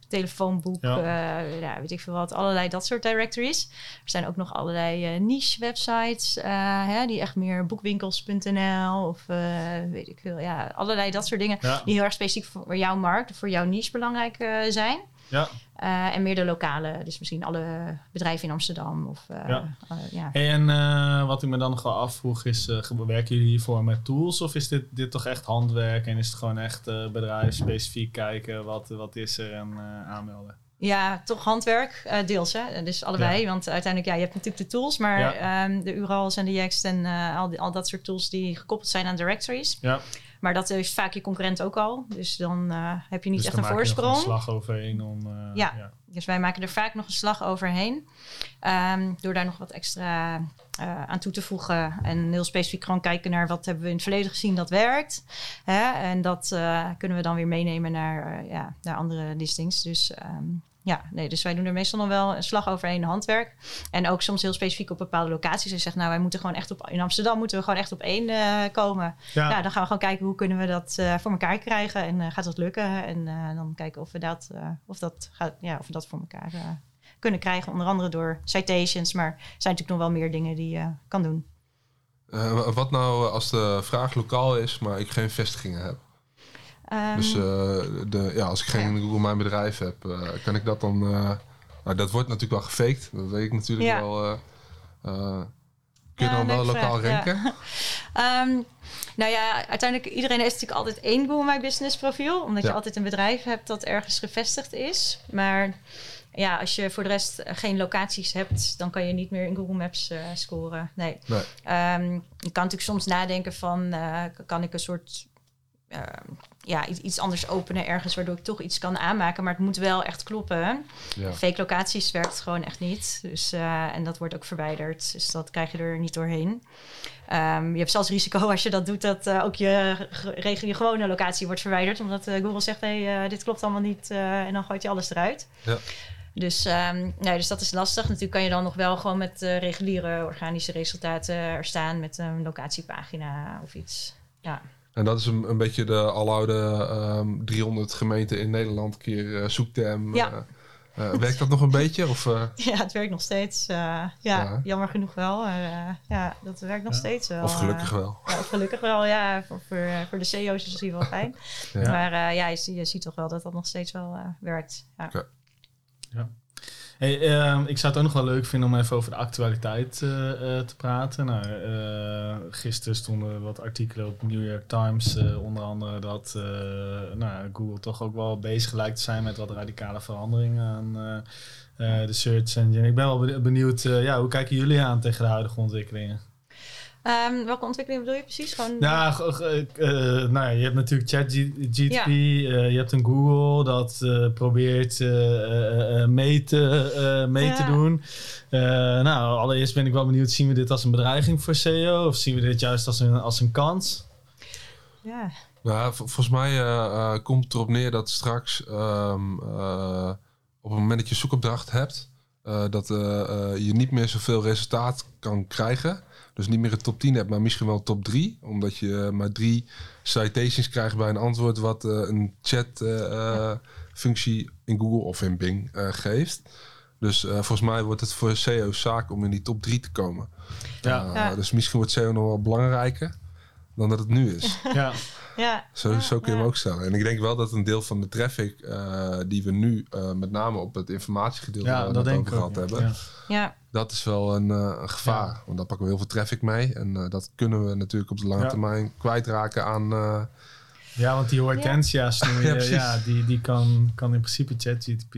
telefoonboek, ja. Uh, ja. weet ik veel wat. Allerlei dat soort directories. Er zijn ook nog allerlei niche websites, hè, die echt meer boekwinkels.nl of weet ik veel. Ja, allerlei dat soort dingen ja. die heel erg specifiek voor jouw markt, voor jouw niche belangrijk zijn. Ja. Uh, en meer de lokale, dus misschien alle bedrijven in Amsterdam. Of, uh, ja. Uh, ja. En wat ik me dan nog wel afvroeg is, werken jullie hiervoor met tools? Of is dit, dit toch echt handwerk en is het gewoon echt bedrijfsspecifiek kijken wat, wat is er en aanmelden? Ja, toch handwerk, deels. Hè? Dus allebei. Want uiteindelijk, ja, je hebt natuurlijk de tools, maar um, de URL's en de Yext en al, die, al dat soort tools die gekoppeld zijn aan directories. Ja. Maar dat is vaak je concurrent ook al. Dus dan uh, heb je niet dus echt een voorsprong. een slag overheen om. Uh, ja. ja. dus wij maken er vaak nog een slag overheen. Um, door daar nog wat extra uh, aan toe te voegen. En heel specifiek gewoon kijken naar wat hebben we in het verleden gezien dat werkt. Hè? En dat kunnen we dan weer meenemen naar, ja, naar andere listings. Dus um, ja, nee, dus wij doen er meestal nog wel een slag overheen handwerk. En ook soms heel specifiek op bepaalde locaties. Dus zegt, nou, wij moeten gewoon echt op in Amsterdam moeten we gewoon echt op één uh, komen. Ja. Nou, dan gaan we gewoon kijken hoe kunnen we dat uh, voor elkaar krijgen en uh, gaat dat lukken? En dan kijken of we dat, of dat gaat, ja, of we dat voor elkaar kunnen krijgen. Onder andere door citations, maar er zijn natuurlijk nog wel meer dingen die je kan doen. wat nou als de vraag lokaal is, maar ik geen vestigingen heb? Um, dus uh, de, ja, als ik geen ja. Google Mijn Bedrijf heb, uh, kan ik dat dan... Uh, nou, dat wordt natuurlijk wel gefaked. Dat weet ik natuurlijk ja. wel. kun je dan wel lokaal vraag, ranken? um, nou ja, uiteindelijk, iedereen heeft natuurlijk altijd één Google My Business profiel. Omdat je altijd een bedrijf hebt dat ergens gevestigd is. Maar ja, als je voor de rest geen locaties hebt, dan kan je niet meer in Google Maps uh, scoren. Nee. nee. Um, je kan natuurlijk soms nadenken van, uh, kan ik een soort uh, ja, iets anders openen ergens, waardoor ik toch iets kan aanmaken. Maar het moet wel echt kloppen. Ja. Fake locaties werkt gewoon echt niet. Dus, uh, en dat wordt ook verwijderd. Dus dat krijg je er niet doorheen. Um, je hebt zelfs risico als je dat doet, dat uh, ook je, je gewone locatie wordt verwijderd. Omdat Google zegt, hey, dit klopt allemaal niet. en dan gooit je alles eruit. Ja. Dus, um, nee, dus dat is lastig. Natuurlijk kan je dan nog wel gewoon met reguliere organische resultaten er staan met een locatiepagina of iets. Ja. En dat is een, een beetje de aloude um, ehm, 300 gemeenten in Nederland keer uh, zoekterm. Ja. Uh, werkt dat nog een beetje? Of, Ja, het werkt nog steeds. Ja, ja, jammer genoeg wel. ja, dat werkt nog ja. steeds wel. Of gelukkig wel. Ja, of gelukkig wel, ja. Voor, voor, voor de CEO's is het wel fijn. Maar ja, je, je, ziet toch wel dat dat nog steeds wel werkt. Ja. Okay. Hey, uh, ik zou het ook nog wel leuk vinden om even over de actualiteit uh, uh, te praten. Nou, uh, gisteren stonden wat artikelen op New York Times, onder andere dat nou, Google toch ook wel bezig lijkt te zijn met wat radicale veranderingen aan de search engine. Ik ben wel benieuwd, ja, hoe kijken jullie aan tegen de huidige ontwikkelingen? Um, welke ontwikkeling bedoel je precies? Gewoon... Ja, uh, uh, nou ja, je hebt natuurlijk ChatGPT, ja. uh, je hebt een Google dat probeert mee, te, mee ja. te doen. nou, allereerst ben ik wel benieuwd, zien we dit als een bedreiging voor SEO of zien we dit juist als een, als een kans? Ja. Nou, volgens mij komt het erop neer dat straks um, op het moment dat je zoekopdracht hebt, dat je niet meer zoveel resultaat kan krijgen dus niet meer een top 10 hebt, maar misschien wel top 3. Omdat je maar drie citations krijgt bij een antwoord wat uh, een chat uh, functie in Google of in Bing geeft. Dus volgens mij wordt het voor SEO zaak om in die top 3 te komen. Ja. ja. Dus misschien wordt SEO nog wel belangrijker dan dat het nu is. Ja. Ja. Zo, zo kun je hem ook stellen. En ik denk wel dat een deel van de traffic uh, die we nu uh, met name op het informatiegedeelte ja, dat over ook, gehad ja. hebben, ja. dat is wel een, uh, een gevaar. Ja. Want daar pakken we heel veel traffic mee. En dat kunnen we natuurlijk op de lange termijn kwijtraken aan, Ja, want die hortensia snoeien, ja, ja, die, die kan, kan in principe ChatGPT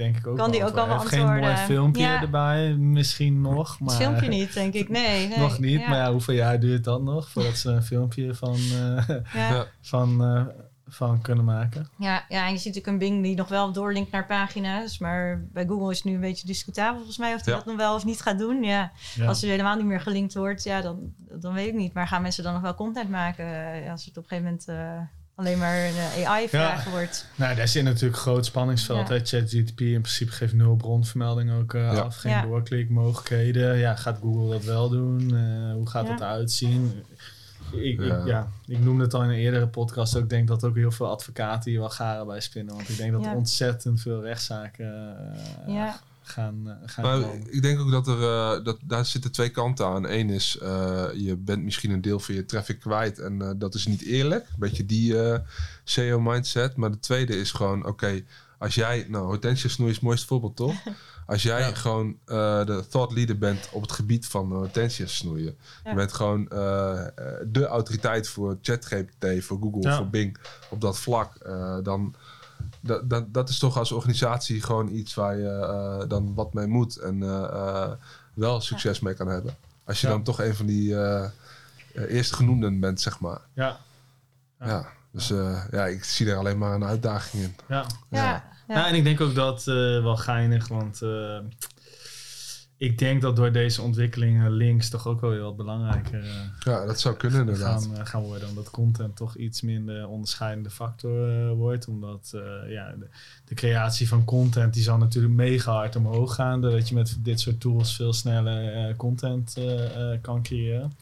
denk ik ook Kan die ook wel Heeft geen mooi filmpje erbij, misschien nog. Maar, het filmpje niet, denk ik. Nee, nee. nog niet, maar ja, hoeveel jaar duurt dat nog voordat ze een filmpje van, uh, van, uh, van kunnen maken? Ja, ja, en je ziet natuurlijk een Bing die nog wel doorlinkt naar pagina's, maar bij Google is het nu een beetje discutabel volgens mij of hij dat nog wel of niet gaat doen. Ja, als er helemaal niet meer gelinkt wordt, ja, dan, dan weet ik niet. Maar gaan mensen dan nog wel content maken eh, als het op een gegeven moment alleen maar een AI-vraag wordt. Nou, daar zit natuurlijk een groot spanningsveld. Ja. ChatGPT in principe geeft nul bronvermelding ook uh, af. Geen ja. doorklikmogelijkheden. Ja, gaat Google dat wel doen? Uh, hoe gaat dat eruit zien? Ik, ja. Ik, ja, ik noemde het al in een eerdere podcast. Ook denk dat ook heel veel advocaten hier wel garen bij spinnen. Want ik denk dat er ontzettend veel rechtszaken uh, gaan, uh, gaan maar ik denk ook dat er uh, dat daar zitten twee kanten aan. Eén is uh, je bent misschien een deel van je traffic kwijt en dat is niet eerlijk. Een beetje die SEO mindset. Maar de tweede is gewoon oké, als jij nou Hortensia snoei is het mooiste voorbeeld toch? Als jij ja. gewoon de thought leader bent op het gebied van Hortensia snoeien. Ja. Je bent gewoon de autoriteit voor ChatGPT, voor Google, ja. voor Bing op dat vlak. dan dat, dat, dat is toch als organisatie gewoon iets waar je uh, dan wat mee moet en uh, wel succes ja. mee kan hebben. Als je ja. dan toch een van die eerste genoemden bent, zeg maar. Ja. Ja, dus ja, ik zie er alleen maar een uitdaging in. Ja, ja. ja. en ik denk ook dat wel geinig, want ik denk dat door deze ontwikkelingen links toch ook wel weer wat belangrijker uh, ja, dat zou kunnen, inderdaad. Gaan, uh, gaan worden. Omdat content toch iets minder onderscheidende factor uh, wordt. Omdat ja, de, de, creatie van content die zal natuurlijk mega hard omhoog gaan. Doordat je met dit soort tools veel sneller content kan creëren.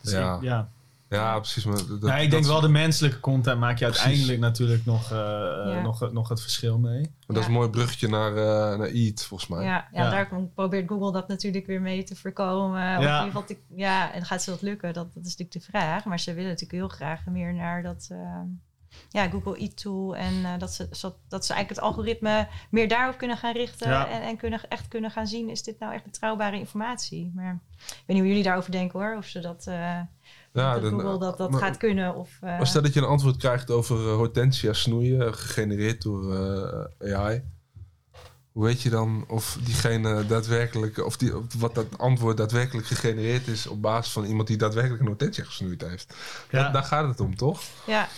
Dus ja. Ik, ja. Ja, precies. Maar dat, ja, ik denk wel de menselijke content maak je uiteindelijk natuurlijk nog, uh, ja. nog, nog het verschil mee. Maar dat is een mooi bruggetje naar, uh, naar Eat, volgens mij. Ja, ja, daar probeert Google dat natuurlijk weer mee te voorkomen. Ja, of ik, ja en gaat ze dat lukken? Dat, dat is natuurlijk de vraag. Maar ze willen natuurlijk heel graag meer naar dat... Uh, ja, Google E-tool. En uh, dat, ze, dat ze eigenlijk het algoritme meer daarop kunnen gaan richten. Ja. En, en kunnen, echt kunnen gaan zien, is dit nou echt betrouwbare informatie? Maar ik weet niet hoe jullie daarover denken hoor. Of ze dat... Uh, ja, dat Google dat, dat gaat kunnen. Of, uh, maar stel dat je een antwoord krijgt over hortensia snoeien, gegenereerd door AI. Hoe weet je dan of diegene daadwerkelijk, of, die, of wat dat antwoord daadwerkelijk gegenereerd is op basis van iemand die daadwerkelijk een hortensia gesnoeid heeft? Ja. Dat, daar gaat het om, toch? Ja,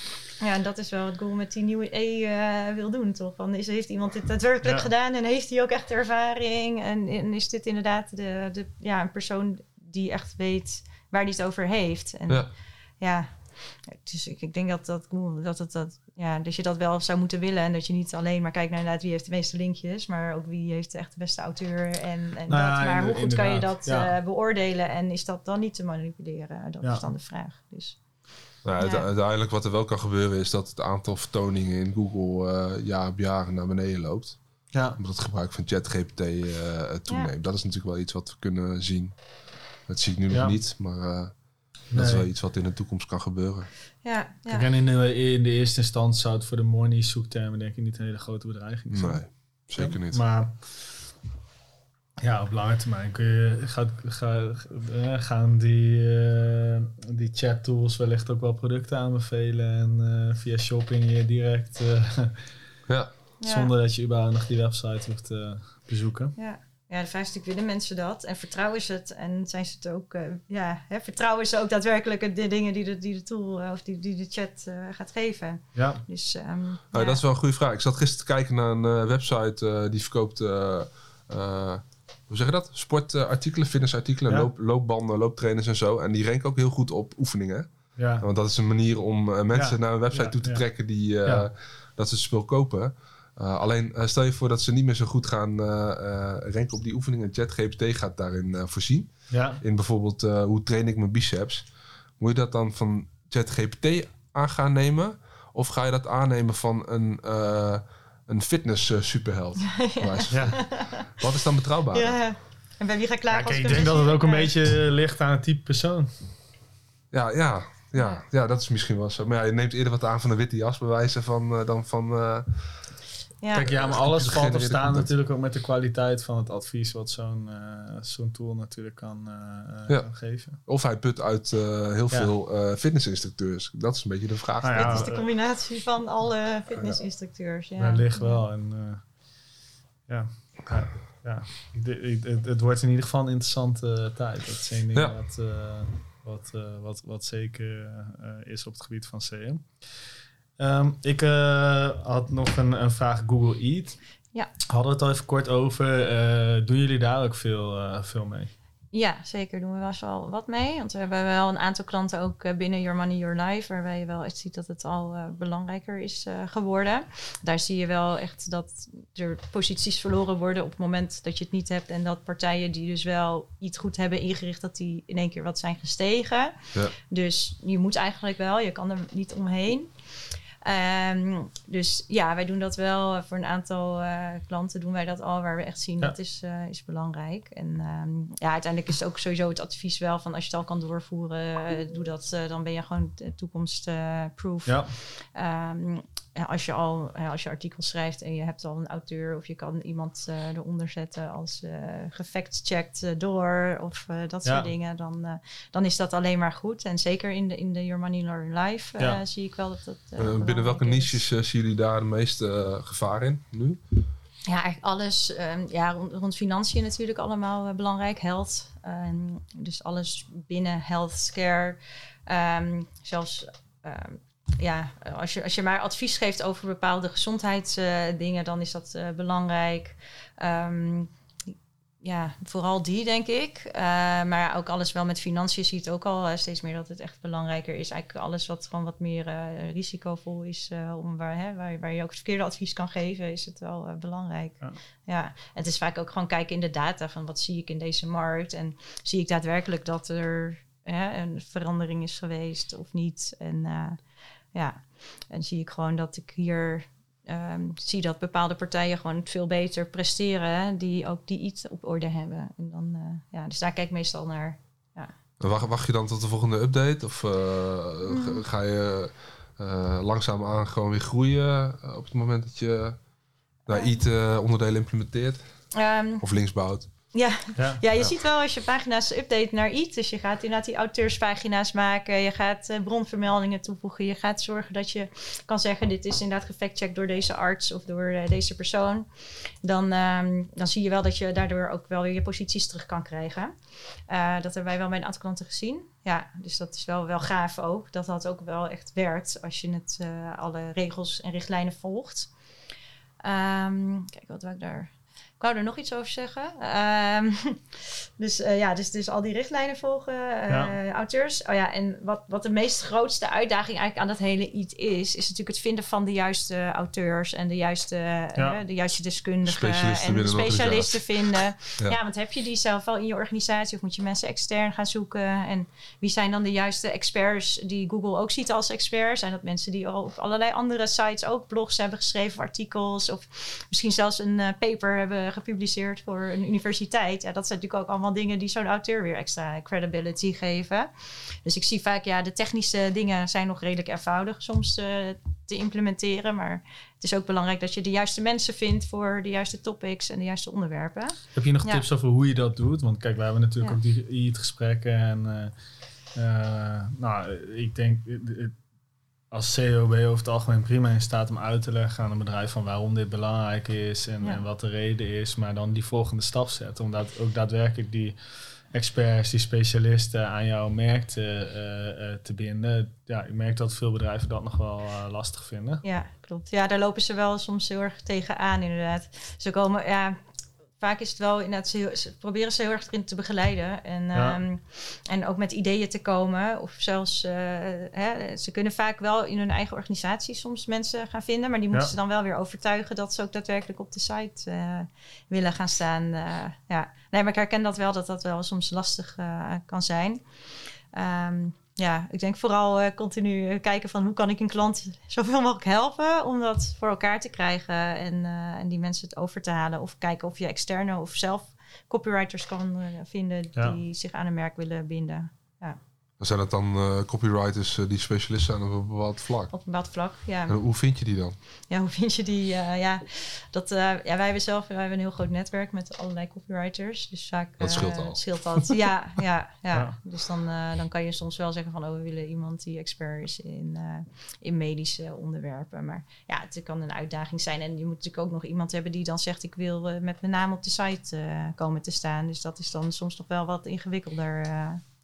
ja, en dat is wel wat Google met die nieuwe E uh, wil doen, toch? Van, is, heeft iemand dit daadwerkelijk ja. gedaan en heeft hij ook echt ervaring? En, en, is dit inderdaad de, de, ja, een persoon die echt weet waar hij het over heeft? En ja, ja dus ik, ik denk dat, dat, dat, dat, dat, ja, dat je dat wel zou moeten willen. En dat je niet alleen maar kijkt naar inderdaad wie heeft de meeste linkjes, maar ook wie heeft echt de beste auteur. En, en nou, dat. Maar hoe goed kan je dat ja. uh, beoordelen? En is dat dan niet te manipuleren? Dat is dan de vraag. Dus. Nou, ja. Uiteindelijk wat er wel kan gebeuren is dat het aantal vertoningen in Google uh, jaar op jaar naar beneden loopt. Ja. Omdat het gebruik van ChatGPT uh, toeneemt. Ja. Dat is natuurlijk wel iets wat we kunnen zien. Dat zie ik nu nog niet, maar uh, dat is wel iets wat in de toekomst kan gebeuren. Ja, ja. Kijk, en in de, in de eerste instantie zou het voor de money zoektermen denk ik niet een hele grote bedreiging zijn. Nee, zeker niet. Maar ja, op lange termijn kun je, gaat, gaat, gaan die, uh, die chat tools wellicht ook wel producten aanbevelen en uh, via shopping je direct, uh, ja. zonder dat je überhaupt nog die website hoeft te bezoeken. Ja. Ja, de vraag is willen mensen dat? En vertrouwen ze het? En zijn ze het ook, ja, hè, vertrouwen ze ook daadwerkelijk de dingen die de, die de tool of die, die de chat gaat geven? Ja. Dus, um, nou, ja. Dat is wel een goede vraag. Ik zat gisteren te kijken naar een website die verkoopt hoe zeg je dat? Sportartikelen, fitnessartikelen, ja. loop, loopbanden, looptrainers en zo. En die ranken ook heel goed op oefeningen. Ja. Want dat is een manier om uh, mensen ja. naar een website toe te trekken die uh, dat ze het spul kopen. Uh, alleen stel je voor dat ze niet meer zo goed gaan ranken op die oefeningen. ChatGPT gaat daarin voorzien. Ja. In bijvoorbeeld hoe train ik mijn biceps. Moet je dat dan van ChatGPT aan gaan nemen? Of ga je dat aannemen van een een fitness uh, superheld. ja. Wat is dan betrouwbaar? Ja. En bij wie ga ik klaar? Ja, ik denk dat het ook een beetje ligt aan het type persoon. Ja, ja, ja, ja, dat is misschien wel zo. Maar ja, je neemt eerder wat aan van een witte jas bewijzen van, uh, dan van... Ja. Kijk, ja, maar alles valt of staan natuurlijk ook met de kwaliteit van het advies wat zo'n uh, zo'n tool natuurlijk kan uh, geven. Of hij put uit heel veel fitnessinstructeurs. Dat is een beetje de vraag. Nou ja, het is de combinatie van alle fitnessinstructeurs. Ja. Ligt wel. En, ja, ja. Het, het, wordt in ieder geval een interessante tijd. Dat is een ding wat, wat, wat, wat zeker is op het gebied van CM. Um, ik uh, had nog een, een, vraag Google Eat. Ja. Hadden we het al even kort over. Uh, doen jullie daar ook veel, uh, veel mee? Ja, zeker doen we wel wel wat mee. Want we hebben wel een aantal klanten ook binnen Your Money, Your Life... waarbij je wel echt ziet dat het al belangrijker is geworden. Daar zie je wel echt dat er posities verloren worden... op het moment dat je het niet hebt... en dat partijen die dus wel iets goed hebben ingericht... dat die in één keer wat zijn gestegen. Ja. Dus je moet eigenlijk wel, je kan er niet omheen... Ehm, dus ja, wij doen dat wel voor een aantal uh, klanten doen wij dat al, waar we echt zien dat is, uh, is belangrijk. En um, ja, uiteindelijk is het ook sowieso het advies wel van als je het al kan doorvoeren, uh, doe dat, dan ben je gewoon toekomstproof. Ja. Um, als je al als je artikels schrijft en je hebt al een auteur of je kan iemand uh, eronder zetten als uh, gefact-checked uh, door of dat soort dingen, dan, dan is dat alleen maar goed. En zeker in de, in de Your Money Learn Life ja. zie ik wel dat dat. binnen welke niches zien jullie daar de meeste gevaar in nu? Ja, eigenlijk alles. Um, ja, rond, rond, financiën natuurlijk allemaal belangrijk. Health. Um, dus alles binnen healthcare. Um, zelfs ja, als je, als je maar advies geeft over bepaalde gezondheidsdingen, dan is dat uh, belangrijk. Um, ja, vooral die, denk ik. Uh, maar ook alles wel met financiën ziet ook al uh, steeds meer dat het echt belangrijker is. Eigenlijk alles wat gewoon wat meer uh, risicovol is, om waar, hè, waar, waar je ook het verkeerde advies kan geven, is het wel belangrijk. Ja. ja. het is vaak ook gewoon kijken in de data van wat zie ik in deze markt en zie ik daadwerkelijk dat er hè, een verandering is geweest of niet. En ja, en zie ik gewoon dat ik hier um, zie dat bepaalde partijen gewoon veel beter presteren, die ook die iets op orde hebben. En dan, uh, ja, dus daar kijk ik meestal naar. Ja. Wacht, wacht je dan tot de volgende update? Of uh, ga je uh, langzaam aan gewoon weer groeien op het moment dat je nou, IT-onderdelen implementeert? Um, of linksbouwt? Ja. Ja, ja je ziet wel als je pagina's update naar iets. Dus je gaat inderdaad die auteurspagina's maken. Je gaat uh, bronvermeldingen toevoegen. Je gaat zorgen dat je kan zeggen... dit is inderdaad gefactcheckt door deze arts of door uh, deze persoon. Dan, um, dan zie je wel dat je daardoor ook wel weer je posities terug kan krijgen. Uh, dat hebben wij wel bij een aantal klanten gezien. Ja, dus dat is wel, wel gaaf ook. Dat dat ook wel echt werkt als je het, alle regels en richtlijnen volgt. Um, kijk, wat wil ik daar ik wou er nog iets over zeggen. Um, dus uh, ja, dus, dus al die richtlijnen volgen, uh, auteurs. Oh ja, en wat, wat de meest grootste uitdaging eigenlijk aan dat hele iets is, is natuurlijk het vinden van de juiste auteurs en de juiste, ja. uh, de juiste deskundigen en de specialisten vinden. Ja. want heb je die zelf wel in je organisatie of moet je mensen extern gaan zoeken? En wie zijn dan de juiste experts die Google ook ziet als experts? Zijn dat mensen die al op allerlei andere sites ook blogs hebben geschreven, artikels of misschien zelfs een paper hebben gepubliceerd voor een universiteit. Ja, dat zijn natuurlijk ook allemaal dingen die zo'n auteur weer extra credibility geven. Dus ik zie vaak, ja, de technische dingen zijn nog redelijk eenvoudig soms uh, te implementeren. Maar het is ook belangrijk dat je de juiste mensen vindt voor de juiste topics en de juiste onderwerpen. Heb je nog tips over hoe je dat doet? Want kijk, we hebben natuurlijk ook die, het gesprekken en uh, nou, ik denk als CEO ben je over het algemeen prima in staat om uit te leggen aan een bedrijf van waarom dit belangrijk is en, en, wat de reden is, maar dan die volgende stap zetten. Om dat, ook daadwerkelijk die experts, die specialisten aan jouw merk te, uh, uh, te binden. Ja, ik merk dat veel bedrijven dat nog wel uh, lastig vinden. Ja, klopt. Ja, daar lopen ze wel soms heel erg tegenaan inderdaad. Ze komen, ja, vaak is het wel inderdaad, ze, proberen ze heel erg erin te begeleiden. En, ehm, en ook met ideeën te komen. Of zelfs, uh, hè, ze kunnen vaak wel in hun eigen organisatie soms mensen gaan vinden. Maar die moeten ze dan wel weer overtuigen dat ze ook daadwerkelijk op de site uh, willen gaan staan. Uh, ja. Nee, maar ik herken dat wel, dat dat wel soms lastig kan zijn. Um, ja, ik denk vooral uh, continu eh, kijken van hoe kan ik een klant zoveel mogelijk helpen om dat voor elkaar te krijgen en, uh, en die mensen het over te halen. Of kijken of je externe of zelf copywriters kan vinden die zich aan een merk willen binden. Ja. Zijn dat dan uh, copywriters uh, die specialist zijn op een bepaald vlak? Op een bepaald vlak, ja. En hoe vind je die dan? Ja, hoe vind je die? Uh, ja, dat, ja, wij hebben zelf wij hebben een heel groot netwerk met allerlei copywriters. Dus vaak dat scheelt al. Scheelt al. ja, ja, ja, Dus dan, dan kan je soms wel zeggen van... oh, we willen iemand die expert is in, in medische onderwerpen. Maar ja, het kan een uitdaging zijn. En je moet natuurlijk ook nog iemand hebben die dan zegt... ik wil met mijn naam op de site komen te staan. Dus dat is dan soms nog wel wat ingewikkelder...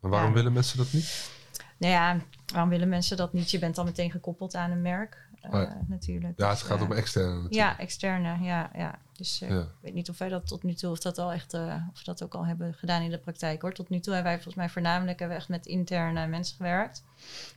Maar waarom willen mensen dat niet? Nou ja, waarom willen mensen dat niet? Je bent dan meteen gekoppeld aan een merk, uh, ja. natuurlijk. Ja, het gaat om externe natuurlijk. Ja, externe, ja. ja. Dus ja. ik weet niet of wij dat tot nu toe, of dat al echt, of we dat ook al hebben gedaan in de praktijk hoor. Tot nu toe hebben wij volgens mij voornamelijk hebben we echt met interne mensen gewerkt.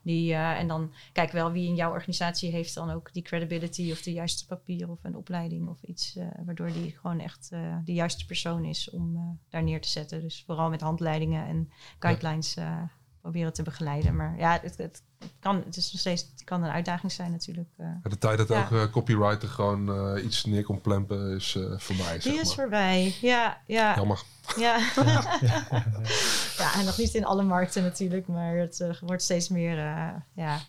Die, en dan kijk wel wie in jouw organisatie heeft dan ook die credibility of de juiste papier of een opleiding of iets. waardoor die gewoon echt de juiste persoon is om daar neer te zetten. Dus vooral met handleidingen en guidelines ja proberen te begeleiden. Maar ja, het, het, kan, het is nog steeds het kan een uitdaging zijn natuurlijk. Uh, de tijd dat ook uh, copywriter gewoon uh, iets neer kon plempen is voorbij. Die is voorbij, ja. ja. Jammer. Ja. ja. en nog niet in alle markten natuurlijk, maar het wordt steeds meer, ja, ja.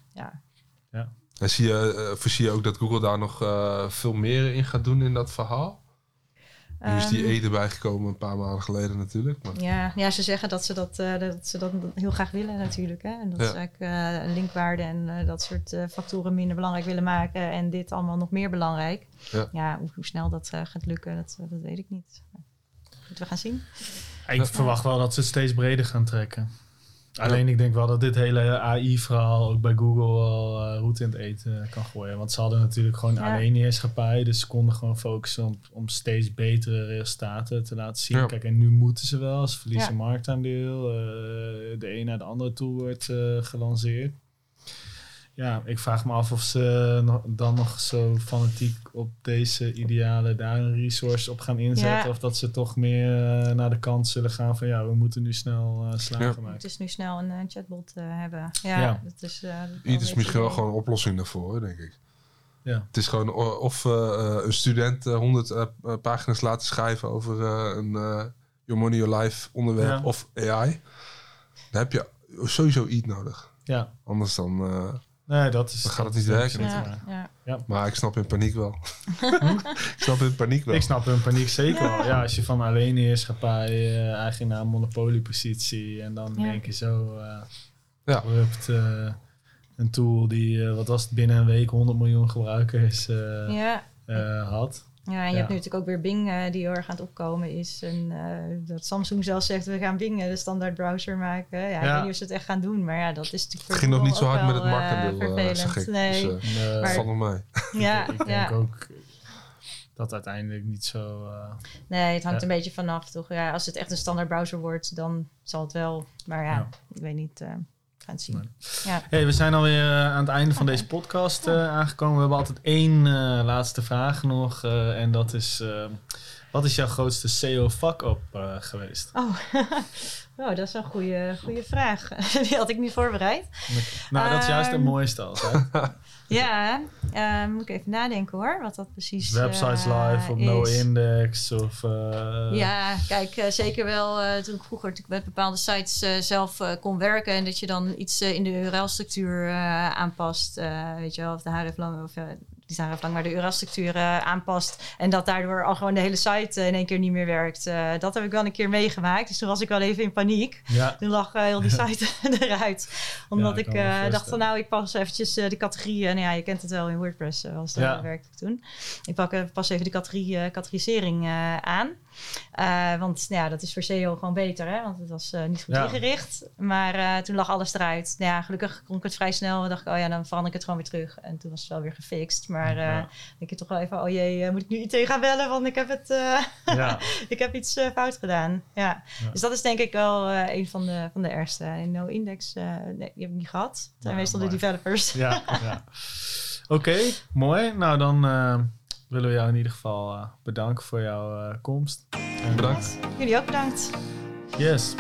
ja. En zie je, voorzie je ook dat Google daar nog veel meer in gaat doen in dat verhaal? Nu is die Ede bijgekomen een paar maanden geleden natuurlijk. Maar. Ja, ja, ze zeggen dat ze dat, uh, dat ze dat heel graag willen natuurlijk. Hè? En dat ja. ze eigenlijk uh, linkwaarde en uh, dat soort factoren minder belangrijk willen maken. En dit allemaal nog meer belangrijk. Ja, ja hoe, hoe, snel dat gaat lukken, dat, dat weet ik niet. Moeten we gaan zien. Ik verwacht wel dat ze het steeds breder gaan trekken. Alleen ik denk wel dat dit hele AI-verhaal ook bij Google wel uh, roet in het eten kan gooien. Want ze hadden natuurlijk gewoon ja. alleen die heerschappij. Dus ze konden gewoon focussen om steeds betere resultaten te laten zien. Kijk, en nu moeten ze wel. Ze verliezen ja. marktaandeel. Uh, de een naar de andere tool wordt uh, gelanceerd. Ja, ik vraag me af of ze dan nog zo fanatiek op deze idealen daar een resource op gaan inzetten. Of dat ze toch meer uh, naar de kant zullen gaan van ja, we moeten nu snel uh, slagen ja. maken. Het is nu snel een uh, chatbot hebben. Ja, ja. Dat is, Iets is misschien wel gewoon een oplossing daarvoor, denk ik. Ja. Het is gewoon of een student 100 pagina's laten schrijven over een Your Money Your Life onderwerp of AI. Dan heb je sowieso iets nodig. Ja. Anders dan Nee, dat is. Dan gaat het niet werken. Ja, ja. ja. Maar ik snap hun paniek wel. ik snap hun paniek wel. Ik snap hun paniek zeker wel. Ja, als je van alleen heerschappij uh, eigenlijk naar een monopoliepositie en dan denk je zo uh, ja. Rupt, uh, een tool die, wat was het, binnen een week 100 miljoen gebruikers had. Ja, en je hebt nu natuurlijk ook weer Bing uh, die heel erg aan het opkomen is. En uh, dat Samsung zelf zegt, we gaan Bing de standaard browser maken. Ja, ja, ik weet niet of ze het echt gaan doen, maar ja, dat is natuurlijk Het ging nog niet zo hard met het marktendeel, uh, zeg ik. Nee. Dus, nee. Maar, nog mee. Ja, ik, denk ook dat uiteindelijk niet zo... nee, het hangt een beetje vanaf, toch? Ja, als het echt een standaard browser wordt, dan zal het wel. Maar ja, ik weet niet gaan zien. Ja. Hey, we zijn alweer uh, aan het einde van deze podcast uh, aangekomen. We hebben altijd één uh, laatste vraag nog. en dat is, wat is jouw grootste SEO fuck-up geweest? Oh. oh, dat is een goede, goede vraag. Die had ik niet voorbereid. Nou, dat is juist de ehm, mooiste altijd. Ja, uh, moet ik even nadenken hoor, wat dat precies Websites uh, live op no-index of... Uh... Ja, kijk, uh, zeker wel toen ik vroeger met bepaalde sites zelf kon werken... en dat je dan iets in de URL-structuur aanpast, weet je wel, of de lang of die zijn lang maar de URL-structuur uh, aanpast. En dat daardoor al gewoon de hele site uh, in één keer niet meer werkt. Uh, dat heb ik wel een keer meegemaakt. Dus toen was ik wel even in paniek. Ja. Toen lag heel die site eruit. Omdat ik dacht van nou, ik pas eventjes de categorieën. Nou ja, je kent het wel in WordPress, was dat werkte ik toen. Ik pak, pas even de categorie, categorisering aan. Uh, want nou ja, dat is voor SEO gewoon beter, hè? want het was uh, niet goed ja. ingericht. Maar uh, toen lag alles eruit. Nou ja, gelukkig kon ik het vrij snel. En dacht ik, oh ja, dan verander ik het gewoon weer terug. En toen was het wel weer gefixt. Maar ja. denk je toch wel even, oh jee, moet ik nu IT gaan bellen? Want ik heb, het, ja. ik heb iets fout gedaan. Ja. Dus dat is denk ik wel een van de, van de ergste. In No Index, nee, die heb ik niet gehad. Het zijn meestal mooi. de developers. Ja, ja. Oké, okay, mooi. Nou, dan willen we jou in ieder geval uh, bedanken voor jouw uh, komst. En bedankt. Jullie ook bedankt. Yes.